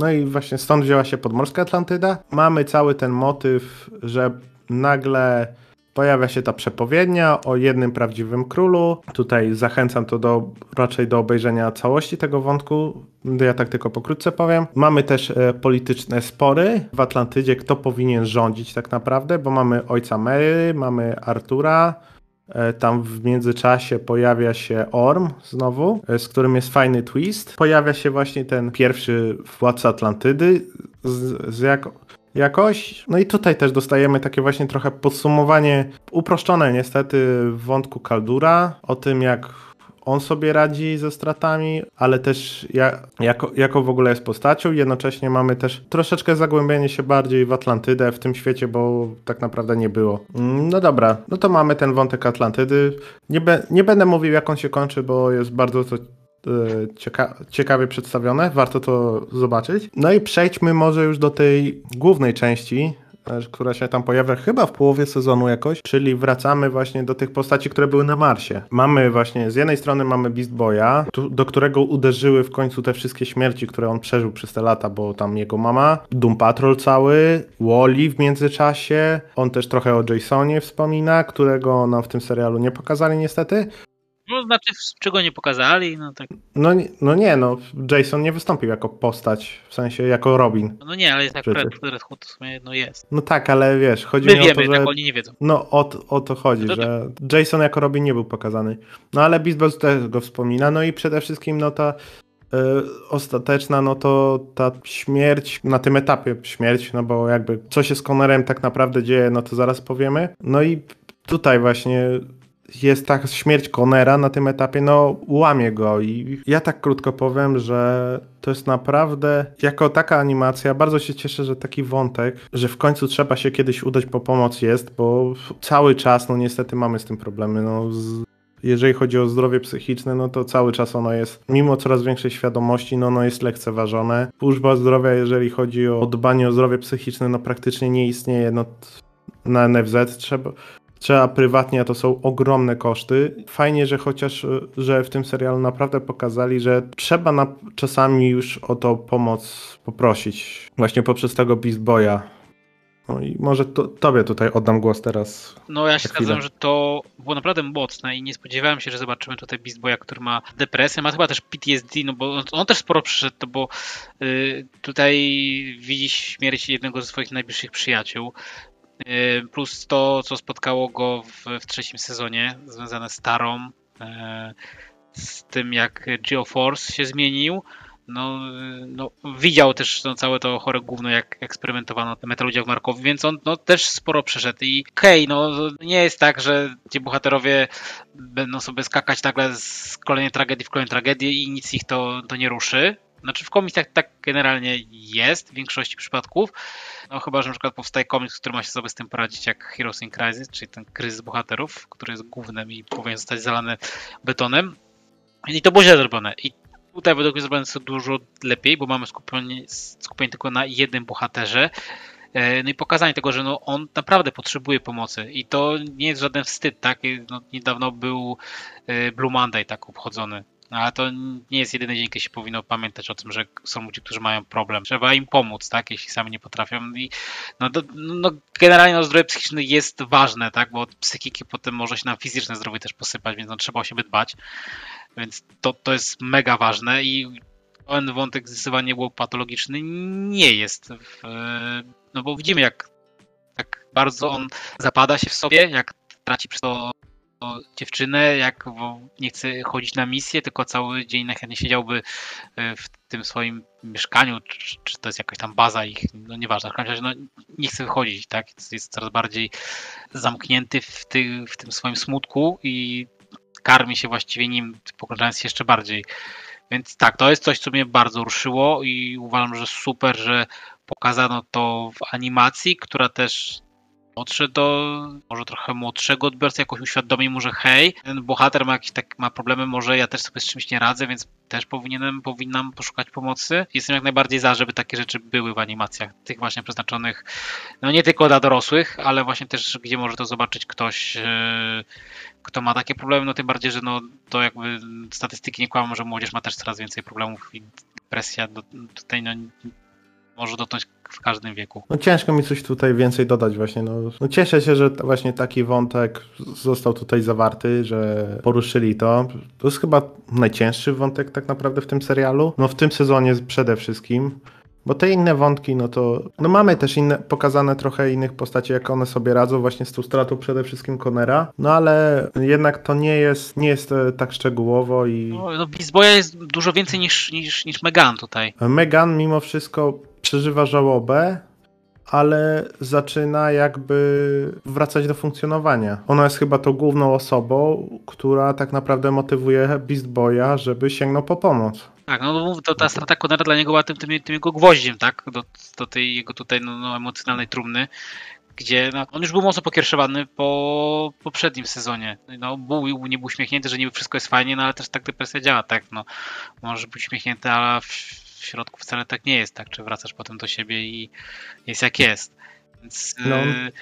No i właśnie stąd wzięła się podmorska Atlantyda. Mamy cały ten motyw, że nagle pojawia się ta przepowiednia o jednym prawdziwym królu. Tutaj zachęcam to do, raczej do obejrzenia całości tego wątku. Ja tak tylko pokrótce powiem. Mamy też e, polityczne spory w Atlantydzie, kto powinien rządzić tak naprawdę, bo mamy ojca Mary, mamy Artura, tam w międzyczasie pojawia się Orm znowu, e, z którym jest fajny twist. Pojawia się właśnie ten pierwszy władca Atlantydy z, z jak, jakoś. No i tutaj też dostajemy takie właśnie trochę podsumowanie, uproszczone niestety w wątku Kaldura, o tym jak on sobie radzi ze stratami, ale też ja, jako, jako w ogóle jest postacią. Jednocześnie mamy też troszeczkę zagłębienie się bardziej w Atlantydę w tym świecie, bo tak naprawdę nie było. No dobra, no to mamy ten wątek Atlantydy. Nie, be, nie będę mówił jak on się kończy, bo jest bardzo to E, cieka ciekawie przedstawione, warto to zobaczyć. No i przejdźmy może już do tej głównej części, która się tam pojawia chyba w połowie sezonu jakoś, czyli wracamy właśnie do tych postaci, które były na Marsie. Mamy właśnie, z jednej strony mamy Beast Boya, do którego uderzyły w końcu te wszystkie śmierci, które on przeżył przez te lata, bo tam jego mama, Doom Patrol cały, Wally w międzyczasie, on też trochę o Jasonie wspomina, którego nam w tym serialu nie pokazali niestety, no, znaczy, czego nie pokazali, no tak. No, no nie, no, Jason nie wystąpił jako postać, w sensie jako Robin. No nie, ale jest tak Red, Red Hood w sumie, no jest. No tak, ale wiesz, chodzi My mi wiemy, o to, że... tak oni nie wiedzą. No o, o to chodzi, no to, że Jason jako Robin nie był pokazany. No ale Beast też go wspomina, no i przede wszystkim no ta y, ostateczna, no to ta śmierć, na tym etapie śmierć, no bo jakby co się z Connorem tak naprawdę dzieje, no to zaraz powiemy. No i tutaj właśnie jest ta śmierć Conera na tym etapie, no łamie go i ja tak krótko powiem, że to jest naprawdę, jako taka animacja, bardzo się cieszę, że taki wątek, że w końcu trzeba się kiedyś udać po pomoc jest, bo cały czas, no niestety mamy z tym problemy, no z jeżeli chodzi o zdrowie psychiczne, no to cały czas ono jest, mimo coraz większej świadomości, no ono jest lekceważone. Służba zdrowia, jeżeli chodzi o dbanie o zdrowie psychiczne, no praktycznie nie istnieje. No, na NFZ trzeba, trzeba prywatnie, a to są ogromne koszty. Fajnie, że chociaż, że w tym serialu naprawdę pokazali, że trzeba na, czasami już o to pomoc poprosić. Właśnie poprzez tego Beast Boya. No i może to, tobie tutaj oddam głos teraz. No ja się zgadzam, że to było naprawdę mocne i nie spodziewałem się, że zobaczymy tutaj Beast Boya, który ma depresję, ma chyba też PTSD, no bo on też sporo przyszedł, bo y, tutaj widzi śmierć jednego ze swoich najbliższych przyjaciół. Y, plus to, co spotkało go w, w trzecim sezonie, związane z Tarą, y, z tym jak Geoforce się zmienił. No, y, no, widział też no, całe to chore gówno, jak eksperymentowano w Markowi, więc on no, też sporo przeszedł. I okej, okay, no nie jest tak, że ci bohaterowie będą sobie skakać nagle z kolejnej tragedii w kolejną tragedię i nic ich to, to nie ruszy. Znaczy w komiksach tak generalnie jest w większości przypadków. No chyba, że na przykład powstaje komiks, który ma się sobie z tym poradzić jak Heroes in Crisis, czyli ten kryzys bohaterów, który jest głównym i powinien zostać zalany betonem. I to było źle zrobione. I tutaj według mnie zrobione jest dużo lepiej, bo mamy skupienie, skupienie tylko na jednym bohaterze. E, no i pokazanie tego, że no on naprawdę potrzebuje pomocy i to nie jest żaden wstyd, tak? No, niedawno był e, Blue Monday tak obchodzony no, ale to nie jest jedyny dzień, kiedy się powinno pamiętać o tym, że są ludzie, którzy mają problem. Trzeba im pomóc, tak, jeśli sami nie potrafią. I no, do, no generalnie no, zdrowie psychiczne jest ważne, tak, bo od psychiki potem może się nam fizyczne zdrowie też posypać, więc no, trzeba o siebie dbać. Więc to, to jest mega ważne i ten wątek zdecydowanie był patologiczny nie jest. W, no bo widzimy, jak, jak bardzo on zapada się w sobie, jak traci przez to dziewczynę, jak nie chce chodzić na misję, tylko cały dzień najchętniej siedziałby e, w tym swoim mieszkaniu, czy, czy to jest jakaś tam baza ich, no nieważne, w każdym razie no, nie chce wychodzić, tak, jest coraz bardziej zamknięty w, ty, w tym swoim smutku i karmi się właściwie nim, pogrążając się jeszcze bardziej. Więc tak, to jest coś, co mnie bardzo ruszyło i uważam, że super, że pokazano to w animacji, która też podszedł do może trochę młodszego odbiorcy, jakoś uświadomił mu, że hej, ten bohater ma jakieś tak ma problemy, może ja też sobie z czymś nie radzę, więc też powinienem, powinnam poszukać pomocy. Jestem jak najbardziej za, żeby takie rzeczy były w animacjach, tych właśnie przeznaczonych, no nie tylko dla dorosłych, ale właśnie też, gdzie może to zobaczyć ktoś, yy, kto ma takie problemy, no tym bardziej, że no to jakby statystyki nie kłamią, że młodzież ma też coraz więcej problemów i depresja do, tutaj no może dotknąć w każdym wieku. No ciężko mi coś tutaj więcej dodać właśnie. No, no cieszę się, że właśnie taki wątek został tutaj zawarty, że poruszyli to. To jest chyba najcięższy wątek tak naprawdę w tym serialu. No w tym sezonie przede wszystkim. Bo te inne wątki, no to. No mamy też inne, pokazane trochę innych postaci, jak one sobie radzą, właśnie z tą stratą przede wszystkim Conera. No ale jednak to nie jest, nie jest tak szczegółowo i. No, no Beast jest dużo więcej niż, niż, niż Megan tutaj. Megan mimo wszystko przeżywa żałobę, ale zaczyna jakby wracać do funkcjonowania. Ona jest chyba tą główną osobą, która tak naprawdę motywuje Beast Boya, żeby sięgnął po pomoc. Tak, no to ta strata Conera dla niego była tym, tym, tym jego gwoździem, tak, do, do tej jego tutaj no, no, emocjonalnej trumny, gdzie no, on już był mocno pokierszowany po poprzednim sezonie. No, był, nie był uśmiechnięty, że niby wszystko jest fajnie, no ale też tak depresja działa, tak, no, może być uśmiechnięty, ale w, w środku wcale tak nie jest, tak, czy wracasz potem do siebie i jest jak jest. Więc no. Yy,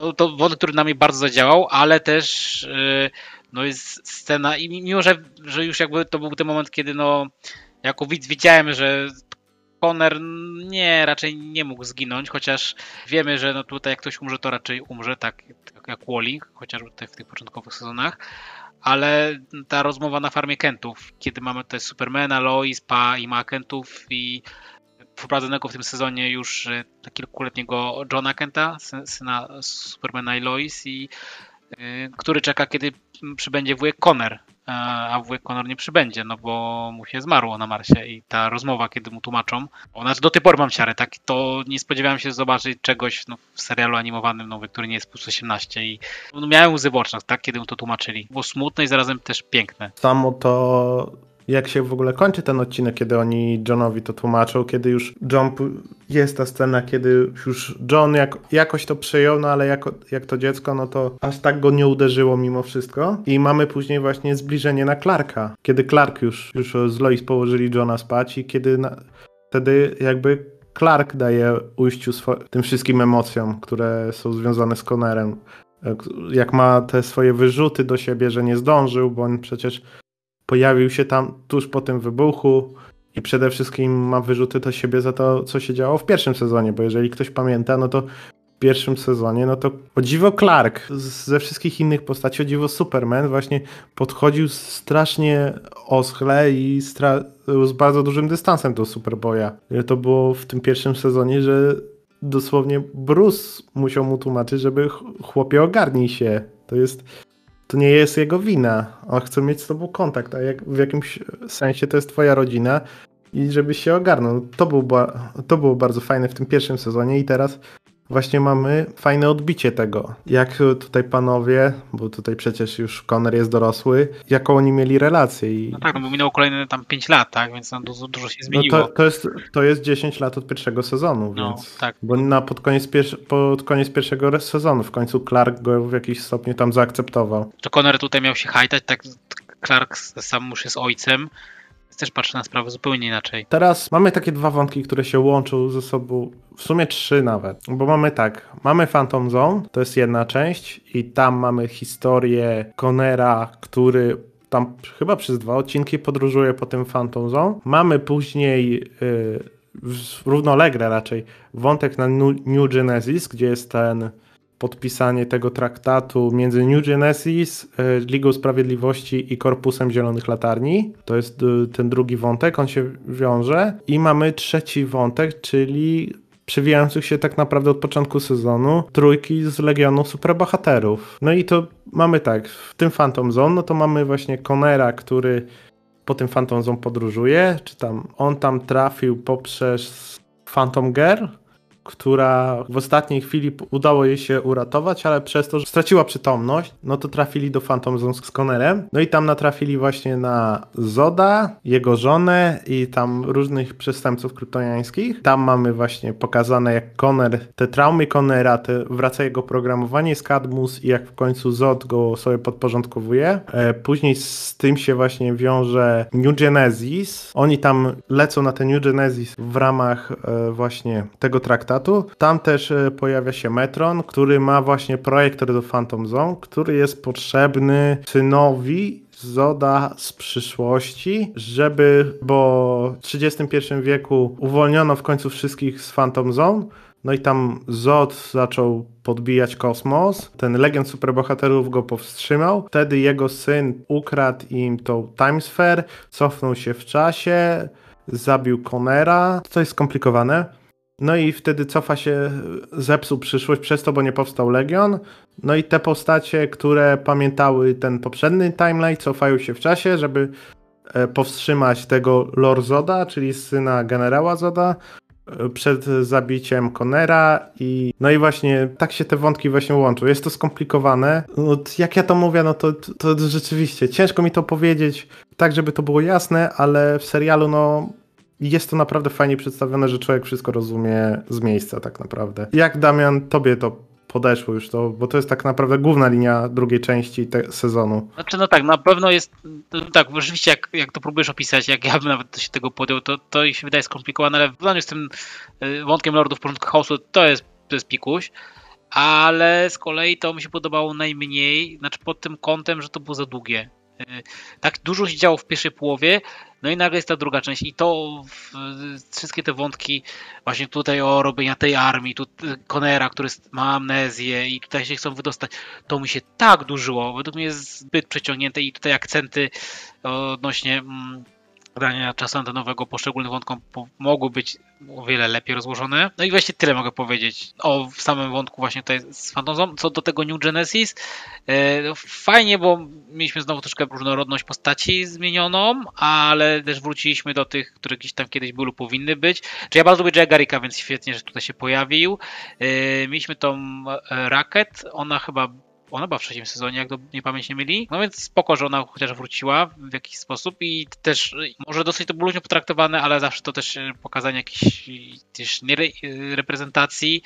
no, to wątek, który na mnie bardzo zadziałał, ale też yy, no jest scena i mimo, że, że już jakby to był ten moment, kiedy no jako widz widziałem, że Conner nie, raczej nie mógł zginąć, chociaż wiemy, że no tutaj jak ktoś umrze, to raczej umrze, tak, tak jak Wally, chociażby tutaj w tych początkowych sezonach, ale ta rozmowa na farmie Kentów, kiedy mamy tutaj Supermana, Lois, Pa i ma Kentów i wprowadzonego w tym sezonie już e, kilkuletniego Johna Kenta, syna Supermana i Lois i Y, który czeka, kiedy przybędzie wujek Conner, a wujek Conner nie przybędzie, no bo mu się zmarło na Marsie i ta rozmowa, kiedy mu tłumaczą, ona do tej pory mam ciarę, tak, to nie spodziewałem się zobaczyć czegoś no, w serialu animowanym nowy, który nie jest plus 18 i no, miałem łzy w oczach, tak, kiedy mu to tłumaczyli. Było smutne i zarazem też piękne. Samo to jak się w ogóle kończy ten odcinek, kiedy oni Johnowi to tłumaczą, kiedy już John, jest ta scena, kiedy już John jak, jakoś to przyjął, no ale jako, jak to dziecko, no to aż tak go nie uderzyło mimo wszystko. I mamy później właśnie zbliżenie na Clarka, kiedy Clark już, już z Lois położyli Johna spać i kiedy na, wtedy jakby Clark daje ujściu tym wszystkim emocjom, które są związane z Connerem. Jak ma te swoje wyrzuty do siebie, że nie zdążył, bo on przecież pojawił się tam tuż po tym wybuchu i przede wszystkim ma wyrzuty do siebie za to, co się działo w pierwszym sezonie, bo jeżeli ktoś pamięta, no to w pierwszym sezonie, no to o dziwo Clark ze wszystkich innych postaci, o dziwo Superman właśnie podchodził strasznie oschle i stra- z bardzo dużym dystansem do Superboya. To było w tym pierwszym sezonie, że dosłownie Bruce musiał mu tłumaczyć, żeby chłopie ogarnij się. To jest to nie jest jego wina. On chce mieć z tobą kontakt, a jak, w jakimś sensie to jest twoja rodzina i żebyś się ogarnął. To, był, to było bardzo fajne w tym pierwszym sezonie i teraz właśnie mamy fajne odbicie tego. Jak tutaj panowie, bo tutaj przecież już Conner jest dorosły, jaką oni mieli relację. I... No tak, no bo minęło kolejne tam 5 lat, tak, więc tam dużo, dużo się zmieniło. No to, to, jest, to jest 10 lat od pierwszego sezonu, no, więc... Tak. Bo na, pod, koniec pod koniec pierwszego sezonu w końcu Clark go w jakiś stopniu tam zaakceptował. To Conner tutaj miał się hajtać, tak Clark sam już jest ojcem, też patrzę na sprawę zupełnie inaczej. Teraz mamy takie dwa wątki, które się łączą ze sobą, w sumie trzy nawet, bo mamy tak, mamy Phantom Zone, to jest jedna część i tam mamy historię Conera, który tam chyba przez dwa odcinki podróżuje po tym Phantom Zone. Mamy później yy, równolegle raczej wątek na New Genesis, gdzie jest ten podpisanie tego traktatu między New Genesis, e, Ligą Sprawiedliwości i Korpusem Zielonych Latarni. To jest e, ten drugi wątek, on się wiąże. I mamy trzeci wątek, czyli przewijających się tak naprawdę od początku sezonu trójki z Legionu Superbohaterów. No i to mamy tak, w tym Phantom Zone, no to mamy właśnie Conera, który po tym Phantom Zone podróżuje, czy tam on tam trafił poprzez Phantom Girl, która w ostatniej chwili udało jej się uratować, ale przez to, że straciła przytomność, no to trafili do Phantom Zone z Connerem. No i tam natrafili właśnie na Zoda, jego żonę i tam różnych przestępców kryptoniańskich. Tam mamy właśnie pokazane jak Conner, te traumy Connera, te, wraca jego programowanie z Cadmus i jak w końcu Zod go sobie podporządkowuje. E, później z tym się właśnie wiąże New Genesis. Oni tam lecą na ten New Genesis w ramach e, właśnie tego traktatu tam też e, pojawia się Metron, który ma właśnie projektor do Phantom Zone, który jest potrzebny synowi Zoda z przyszłości, żeby, bo w 31 wieku uwolniono w końcu wszystkich z Phantom Zone, no i tam Zod zaczął podbijać kosmos. Ten legend superbohaterów go powstrzymał. Wtedy jego syn ukradł im tą Time Sphere, cofnął się w czasie, zabił Conera. To jest skomplikowane. No i wtedy cofa się, zepsuł przyszłość przez to, bo nie powstał Legion. No i te postacie, które pamiętały ten poprzedni timeline, cofają się w czasie, żeby e, powstrzymać tego Lord Zoda, czyli syna generała Zoda, e, przed zabiciem Conera i no i właśnie tak się te wątki właśnie łączą. Jest to skomplikowane. No, jak ja to mówię, no to, to rzeczywiście ciężko mi to powiedzieć tak, żeby to było jasne, ale w serialu no jest to naprawdę fajnie przedstawione, że człowiek wszystko rozumie z miejsca tak naprawdę. Jak Damian, tobie to podeszło już to, bo to jest tak naprawdę główna linia drugiej części te, sezonu. Znaczy no tak, na pewno jest, tak, rzeczywiście jak, jak to próbujesz opisać, jak ja bym nawet się tego podjął, to, to się wydaje skomplikowane, ale w z tym y, wątkiem Lordów Porządku Chaosu to jest, to jest pikuś, ale z kolei to mi się podobało najmniej, znaczy pod tym kątem, że to było za długie. Y, tak dużo się działo w pierwszej połowie, no i nagle jest ta druga część i to wszystkie te wątki właśnie tutaj o robienia tej armii, tu Conera, który ma amnezję i tutaj się chcą wydostać, to mi się tak dłużyło. Według mnie jest zbyt przeciągnięte i tutaj akcenty odnośnie mm, dania czasu antenowego poszczególnym wątkom mogły być o wiele lepiej rozłożone. No i właśnie tyle mogę powiedzieć o samym wątku właśnie tutaj z Phantom Co do tego New Genesis, e, no fajnie, bo mieliśmy znowu troszkę różnorodność postaci zmienioną, ale też wróciliśmy do tych, które gdzieś tam kiedyś były lub powinny być. Czy ja bardzo lubię Jagarika, więc świetnie, że tutaj się pojawił. E, mieliśmy tą e, Racket, ona chyba ona była w trzecim sezonie, jak do nie pamięć nie mieli. No więc spoko, że ona chociaż wróciła w jakiś sposób i też może dosyć to było luźno potraktowane, ale zawsze to też pokazanie jakiejś też nie reprezentacji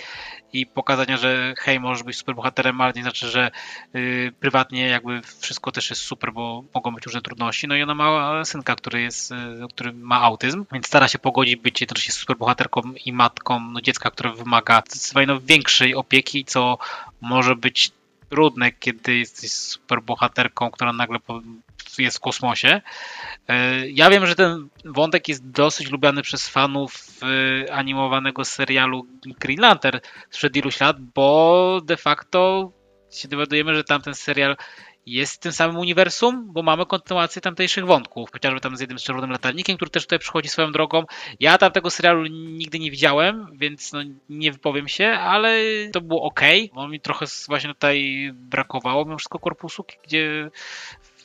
i pokazania, że hej, możesz być super bohaterem, ale nie znaczy, że y, prywatnie jakby wszystko też jest super, bo mogą być różne trudności. No i ona ma synka, który jest, y, który ma autyzm, więc stara się pogodzić też jest super bohaterką i matką no, dziecka, które wymaga zdecydowanie no, większej opieki, co może być trudne, kiedy jesteś super bohaterką, która nagle jest w kosmosie. E, ja wiem, że ten wątek jest dosyć lubiany przez fanów e, animowanego serialu Green Lantern sprzed iluś lat, bo de facto się dowiadujemy, że tamten serial jest w tym samym uniwersum, bo mamy kontynuację tamtejszych wątków, chociażby tam z jednym z czerwonym latarnikiem, który też tutaj przychodzi swoją drogą. Ja tamtego serialu nigdy nie widziałem, więc no, nie wypowiem się, ale to było ok. No, mi trochę właśnie tutaj brakowało mimo wszystko korpusu, gdzie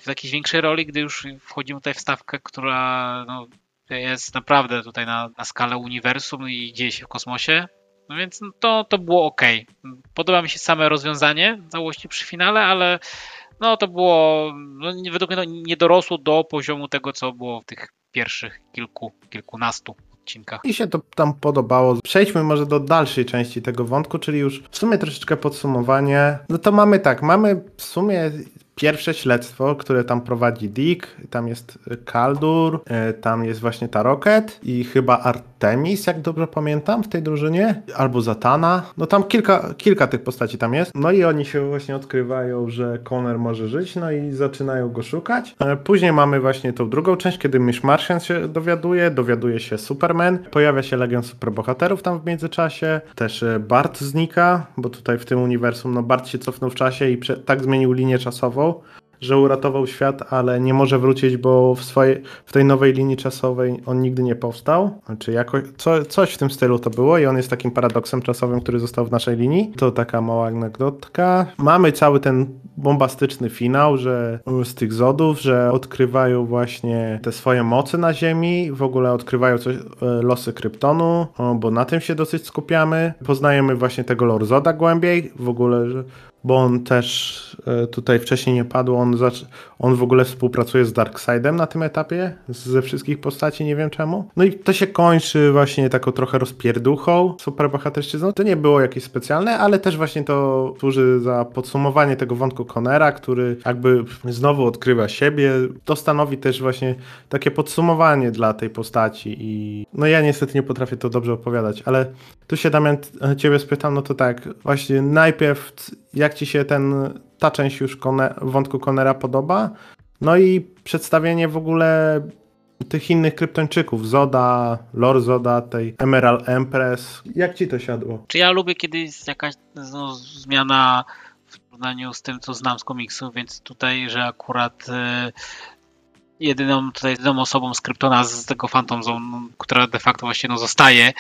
w jakiejś większej roli, gdy już wchodzimy tutaj w stawkę, która no, jest naprawdę tutaj na, na skalę uniwersum i dzieje się w kosmosie. No więc no, to, to było ok. Podoba mi się same rozwiązanie całości przy finale, ale no to było, no, według mnie nie dorosło do poziomu tego, co było w tych pierwszych kilku, kilkunastu odcinkach. I się to tam podobało. Przejdźmy może do dalszej części tego wątku, czyli już w sumie troszeczkę podsumowanie. No to mamy tak, mamy w sumie pierwsze śledztwo, które tam prowadzi Dick, tam jest Kaldur, e, tam jest właśnie ta Rocket i chyba Artemis, jak dobrze pamiętam, w tej drużynie, albo Zatana. No tam kilka, kilka tych postaci tam jest. No i oni się właśnie odkrywają, że Connor może żyć, no i zaczynają go szukać. E, później mamy właśnie tą drugą część, kiedy Miss Martian się dowiaduje, dowiaduje się Superman, pojawia się Legion Superbohaterów tam w międzyczasie, też e, Bart znika, bo tutaj w tym uniwersum, no Bart się cofnął w czasie i tak zmienił linię czasową, że uratował świat, ale nie może wrócić, bo w, swojej, w tej nowej linii czasowej on nigdy nie powstał. Czy jakoś, co, coś w tym stylu to było i on jest takim paradoksem czasowym, który został w naszej linii. To taka mała anegdotka. Mamy cały ten bombastyczny finał, że z tych zodów, że odkrywają właśnie te swoje moce na Ziemi, w ogóle odkrywają coś, e, losy Kryptonu, bo na tym się dosyć skupiamy. Poznajemy właśnie tego Lorzoda głębiej, w ogóle, że bo on też e, tutaj wcześniej nie padł, on, on w ogóle współpracuje z Darkseidem na tym etapie, ze wszystkich postaci, nie wiem czemu. No i to się kończy właśnie taką trochę rozpierduchą superbohaterszczyzną. To nie było jakieś specjalne, ale też właśnie to służy za podsumowanie tego wątku Conera, który jakby znowu odkrywa siebie. To stanowi też właśnie takie podsumowanie dla tej postaci i no ja niestety nie potrafię to dobrze opowiadać, ale tu się Damian ciebie spytam, no to tak, właśnie najpierw jak ci się ten, ta część już wątku Conera podoba? No i przedstawienie w ogóle tych innych kryptończyków, Zoda, Lord Zoda, tej Emerald Empress. Jak ci to siadło? Czy ja lubię, kiedy jest jakaś no, zmiana w porównaniu z tym, co znam z komiksu, więc tutaj, że akurat e, jedyną tutaj jedyną osobą z Kryptona z tego Phantom Zone, która de facto właśnie no, zostaje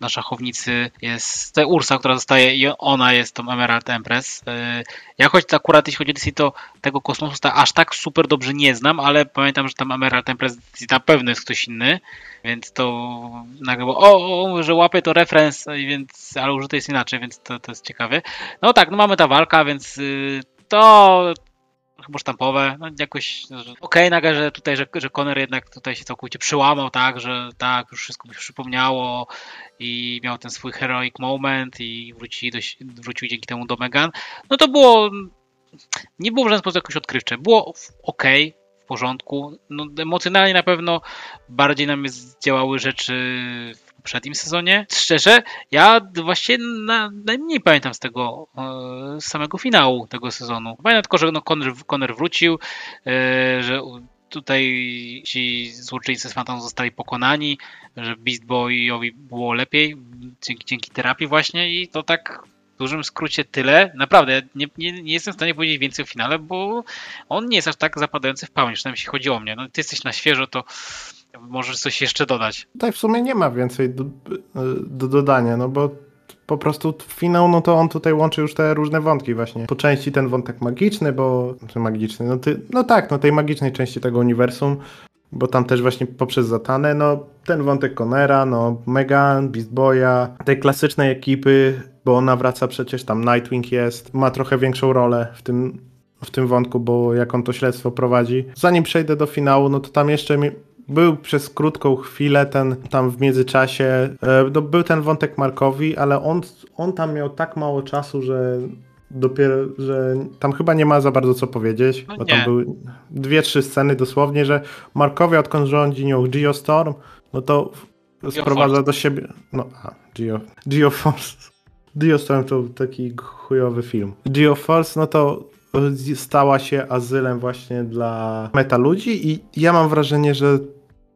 na szachownicy jest ta Ursa, która zostaje i ona jest tą Emerald Empress. E, ja choć akurat jeśli chodzi o DC, to tego kosmosu aż tak super dobrze nie znam, ale pamiętam, że tam Emerald Empress na pewno jest ktoś inny, więc to nagle było, o, o że łapie to referens, więc, ale użyte jest inaczej, więc to, to jest ciekawe. No tak, no mamy ta walka, więc y, to chyba sztampowe, no jakoś okej okay, nagle, że tutaj, że, że Conner jednak tutaj się całkowicie przyłamał, tak, że tak, już wszystko mu się przypomniało i miał ten swój heroic moment i wróci do, wrócił dzięki temu do Megan, no to było nie było w żaden sposób jakoś odkrywcze, było ok, w porządku, no emocjonalnie na pewno bardziej nam działały rzeczy poprzednim sezonie. Szczerze, ja właśnie na, najmniej pamiętam z tego e, samego finału tego sezonu. Pamiętam tylko, że no Conner, wrócił, e, że tutaj ci złoczyńcy z Phantom zostali pokonani, że Beast Boyowi było lepiej dzięki, dzięki terapii właśnie i to tak w dużym skrócie tyle. Naprawdę, nie, nie, nie, jestem w stanie powiedzieć więcej o finale, bo on nie jest aż tak zapadający w pamięć, przynajmniej jeśli chodzi o mnie. No, ty jesteś na świeżo, to Możesz coś jeszcze dodać. Tutaj w sumie nie ma więcej do, do dodania, no bo po prostu finał, no to on tutaj łączy już te różne wątki właśnie. Po części ten wątek magiczny, bo... Znaczy magiczny, no, ty, no tak, no tej magicznej części tego uniwersum, bo tam też właśnie poprzez Zatanę, no ten wątek Conera, no Megan, Beast Boya, tej klasycznej ekipy, bo ona wraca przecież, tam Nightwing jest, ma trochę większą rolę w tym, w tym wątku, bo jak on to śledztwo prowadzi. Zanim przejdę do finału, no to tam jeszcze był przez krótką chwilę ten tam w międzyczasie, e, no, był ten wątek Markowi, ale on, on tam miał tak mało czasu, że dopiero, że tam chyba nie ma za bardzo co powiedzieć, no bo nie. tam były dwie, trzy sceny dosłownie, że Markowi odkąd rządzi nią Geostorm, no to sprowadza do siebie, no a, Geo, Geoforce. Geostorm to taki chujowy film. Geoforce, no to stała się azylem właśnie dla meta ludzi i ja mam wrażenie, że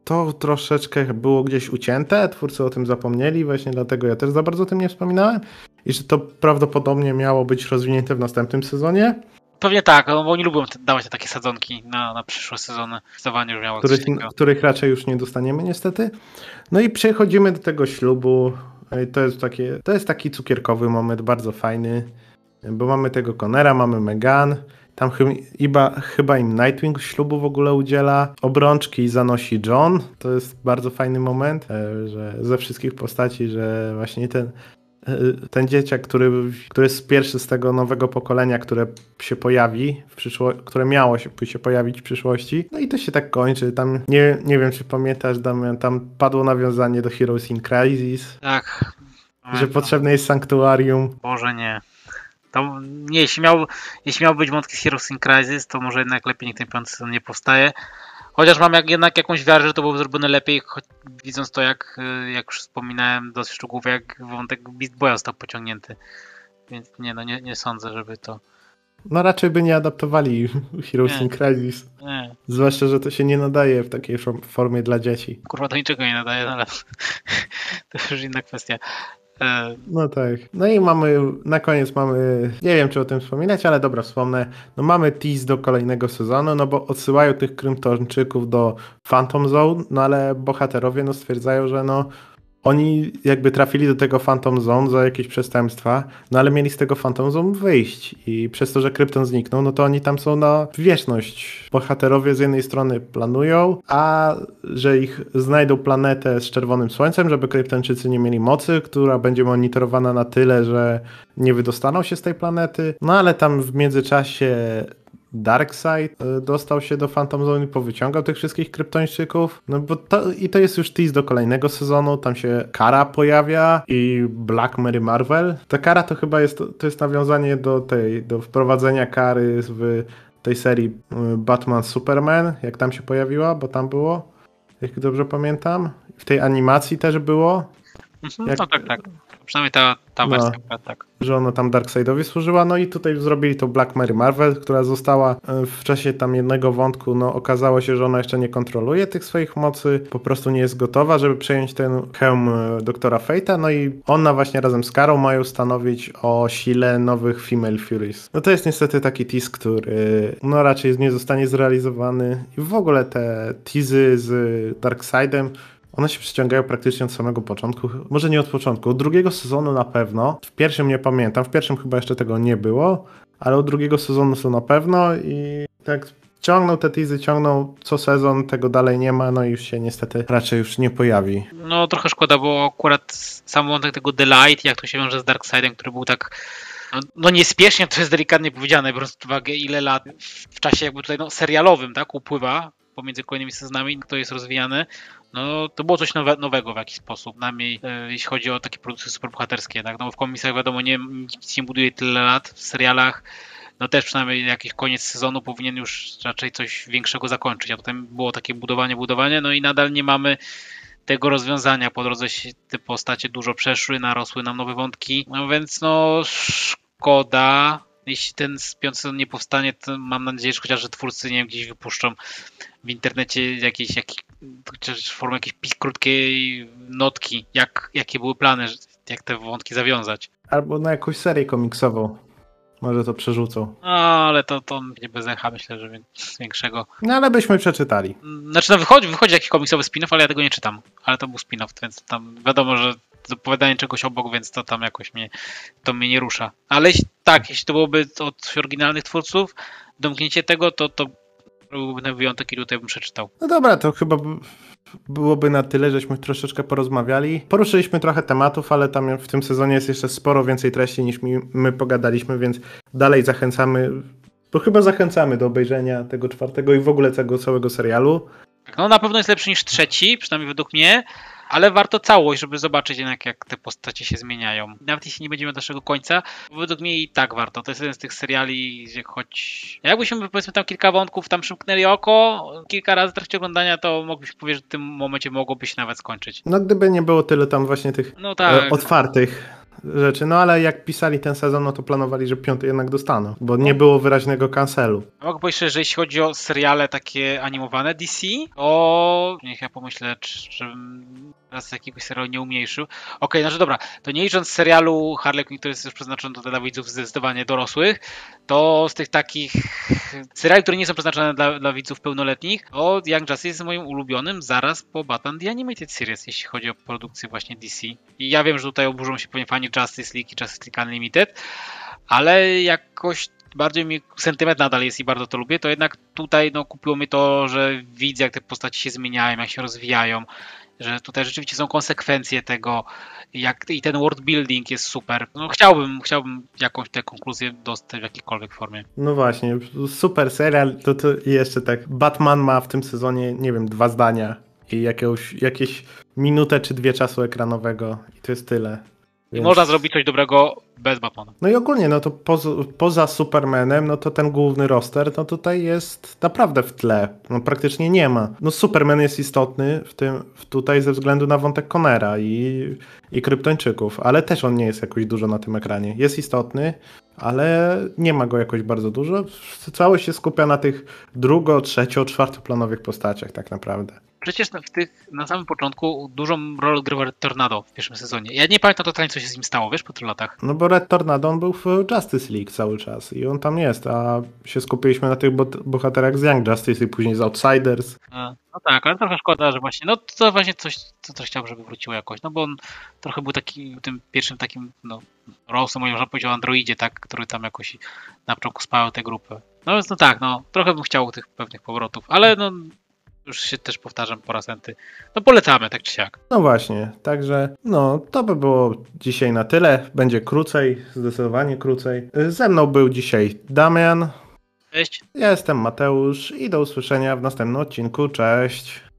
to troszeczkę było gdzieś ucięte, twórcy o tym zapomnieli, właśnie dlatego ja też za bardzo o tym nie wspominałem i że to prawdopodobnie miało być rozwinięte w następnym sezonie. Pewnie tak, bo oni lubią dawać te takie sadzonki na, na przyszłe sezony. Zdecydowanie już miało których, których raczej już nie dostaniemy niestety. No i przechodzimy do tego ślubu. To jest, takie, to jest taki cukierkowy moment, bardzo fajny, bo mamy tego Conera, mamy Megan, tam chyba, chyba im Nightwing ślubu w ogóle udziela. Obrączki zanosi John. To jest bardzo fajny moment, e, że ze wszystkich postaci, że właśnie ten, e, ten dzieciak, który, który jest pierwszy z tego nowego pokolenia, które się pojawi w przyszłości, które miało się, się pojawić w przyszłości. No i to się tak kończy. Tam nie, nie wiem, czy pamiętasz, Damian, tam padło nawiązanie do Heroes in Crisis. Tak. Że potrzebne jest sanktuarium. Może nie. To, nie, jeśli miał, jeśli miał być wątki z Heroes in Crisis, to może jednak lepiej niech ten piąty sezon nie powstaje. Chociaż mam jak, jednak jakąś wiarę, że to byłoby zrobione lepiej, choć, widząc to, jak, jak już wspominałem dosyć szczegółowo, jak wątek Beast Boya został pociągnięty. Więc nie, no nie, nie sądzę, żeby to... No raczej by nie adaptowali [LAUGHS] Heroes nie, in Crisis. Nie. Zwłaszcza, że to się nie nadaje w takiej formie dla dzieci. Kurwa, to niczego nie nadaje, no ale [LAUGHS] to już inna kwestia. E, no tak. No i mamy, na koniec mamy, nie wiem czy o tym wspominać, ale dobra, wspomnę. No mamy tease do kolejnego sezonu, no bo odsyłają tych Krymtończyków do Phantom Zone, no ale bohaterowie no stwierdzają, że no oni jakby trafili do tego Phantom Zone za jakieś przestępstwa, no ale mieli z tego Phantom Zone wyjść i przez to, że Krypton zniknął, no to oni tam są na wieczność. Bohaterowie z jednej strony planują, a że ich znajdą planetę z czerwonym słońcem, żeby Kryptonczycy nie mieli mocy, która będzie monitorowana na tyle, że nie wydostaną się z tej planety, no ale tam w międzyczasie Darkseid e, dostał się do Phantom Zone i powyciągał tych wszystkich kryptończyków. No bo to, i to jest już tease do kolejnego sezonu. Tam się Kara pojawia i Black Mary Marvel. Ta Kara to chyba jest, to jest nawiązanie do tej, do wprowadzenia Kary w tej serii e, Batman Superman, jak tam się pojawiła, bo tam było, jak dobrze pamiętam. W tej animacji też było. Mhm, jak, no tak, tak. Przynajmniej ta, ta No. wersja, tak. że ona tam Darkseidowi służyła, no i tutaj zrobili to Black Mary Marvel, która została e, w czasie tam jednego wątku, no okazało się, że ona jeszcze nie kontroluje tych swoich mocy, po prostu nie jest gotowa, żeby przejąć ten hełm e, doktora Fate'a, no i ona właśnie razem z Karą mają stanowić o sile nowych Female Furies. No to jest niestety taki tease, który no raczej nie zostanie zrealizowany i w ogóle te teasy z Darkseidem one się przyciągają praktycznie od samego początku. Może nie od początku, od drugiego sezonu na pewno. W pierwszym nie pamiętam, w pierwszym chyba jeszcze tego nie było, ale od drugiego sezonu są na pewno i tak ciągną te teasy, ciągną co sezon, tego dalej nie ma, no i już się niestety raczej już nie pojawi. No trochę szkoda, bo akurat sam wątek tego Delight, jak to się wiąże z Darkseidem, który był tak no, no niespiesznie, to jest delikatnie powiedziane, biorąc pod uwagę ile lat w czasie jakby tutaj no, serialowym, tak, upływa pomiędzy kolejnymi sezonami, to jest rozwijane, no to było coś nowe, nowego w jakiś sposób, najmniej e, jeśli chodzi o takie produkcje superbohaterskie, tak, no w komiksach wiadomo, nie, nic nie buduje tyle lat, w serialach no też przynajmniej jakiś koniec sezonu powinien już raczej coś większego zakończyć, a potem było takie budowanie, budowanie, no i nadal nie mamy tego rozwiązania. Po drodze się te postacie dużo przeszły, narosły nam nowe wątki, no więc no szkoda. Jeśli ten piąty sezon nie powstanie, to mam nadzieję, że chociaż że twórcy nie wiem, gdzieś wypuszczą w internecie jakieś, jakieś chociaż formę jakiejś krótkiej notki, jak, jakie były plany, jak te wątki zawiązać. Albo na jakąś serię komiksową. Może to przerzucą. No, ale to, to nie bez echa, myślę, że większego. No ale byśmy przeczytali. Znaczy, no wychodzi, wychodzi jakiś komiksowy spin-off, ale ja tego nie czytam. Ale to był spin-off, więc tam wiadomo, że opowiadanie czegoś obok, więc to tam jakoś mnie, to mnie nie rusza. Ale tak, jeśli to byłoby od oryginalnych twórców, domknięcie tego, to, to byłby ten wyjątek i tutaj bym przeczytał. No dobra, to chyba byłoby na tyle, żeśmy troszeczkę porozmawiali. Poruszyliśmy trochę tematów, ale tam w tym sezonie jest jeszcze sporo więcej treści niż mi, my pogadaliśmy, więc dalej zachęcamy, bo chyba zachęcamy do obejrzenia tego czwartego i w ogóle tego całego serialu. No na pewno jest lepszy niż trzeci, przynajmniej według mnie, ale warto całość, żeby zobaczyć jednak jak te postacie się zmieniają. Nawet jeśli nie będziemy do naszego końca, według mnie i tak warto. To jest jeden z tych seriali, gdzie choć... Jakbyśmy powiedzmy tam kilka wątków tam przymknęli oko, kilka razy w trakcie oglądania, to moglibyśmy powiedzieć, że w tym momencie mogłoby się nawet skończyć. No gdyby nie było tyle tam właśnie tych No e, tak. otwartych rzeczy, no ale jak pisali ten sezon, no to planowali, że piąty jednak dostaną, bo nie było wyraźnego cancelu. Mogę powiedzieć, że jeżeli chodzi o seriale takie animowane DC, o niech ja pomyślę, czy, czy raz jakiegoś serialu nie umniejszył. Okej, znaczy dobra, to nie licząc serialu Harley Quinn, który jest już przeznaczony dla widzów zdecydowanie dorosłych, to z tych takich seriali, które nie są przeznaczone dla, dla widzów pełnoletnich, to Young Justice jest moim ulubionym zaraz po Batman The Animated Series, jeśli chodzi o produkcję właśnie DC. I ja wiem, że tutaj oburzą się pewnie fani Justice League i Justice League Unlimited, ale jakoś bardziej mi sentyment nadal jest i bardzo to lubię, to jednak tutaj no, kupiło mi to, że widzę jak te postaci się zmieniają, jak się rozwijają, że tutaj rzeczywiście są konsekwencje tego jak, i ten world building jest super. No, chciałbym, chciałbym jakąś tę konkluzję dostać w jakiejkolwiek formie. No właśnie, super serial, to, to jeszcze tak, Batman ma w tym sezonie, nie wiem, dwa zdania i jakiegoś, jakieś minutę czy dwie czasu ekranowego i to jest tyle. I Więc- można zrobić coś dobrego bez Batmana. No i ogólnie, no to poza, poza Supermanem, no to ten główny roster, no tutaj jest naprawdę w tle. No praktycznie nie ma. No Superman jest istotny w tym, tutaj ze względu na wątek Conera i, i Kryptończyków, ale też on nie jest jakoś dużo na tym ekranie. Jest istotny, ale nie ma go jakoś bardzo dużo. Całość się skupia na tych drugo, trzecio, czwartoplanowych postaciach tak naprawdę. Przecież na- w tych, na samym początku dużą rolę odgrywa Red Tornado w pierwszym sezonie. Ja nie pamiętam totalnie, co się z nim stało, wiesz, po tylu latach. No bo Red Tornado on był w Justice League cały czas i on tam jest, a się skupiliśmy na tych bohaterach z Young Justice i później z Outsiders. No tak, ale trochę szkoda, że właśnie, no to właśnie coś, co coś chciałbym, żeby wróciło jakoś, no bo on trochę był taki, tym pierwszym takim, no, Rose'em, można powiedzieć o androidzie, tak, który tam jakoś na początku spał tę grupę. No więc no tak, no, trochę bym chciał tych pewnych powrotów, ale no, już się też powtarzam po raz enty. No polecamy, tak czy siak. No właśnie, także no to by było dzisiaj na tyle. Będzie krócej, zdecydowanie krócej. Ze mną był dzisiaj Damian, Cześć. ja jestem Mateusz i do usłyszenia w następnym odcinku. Cześć!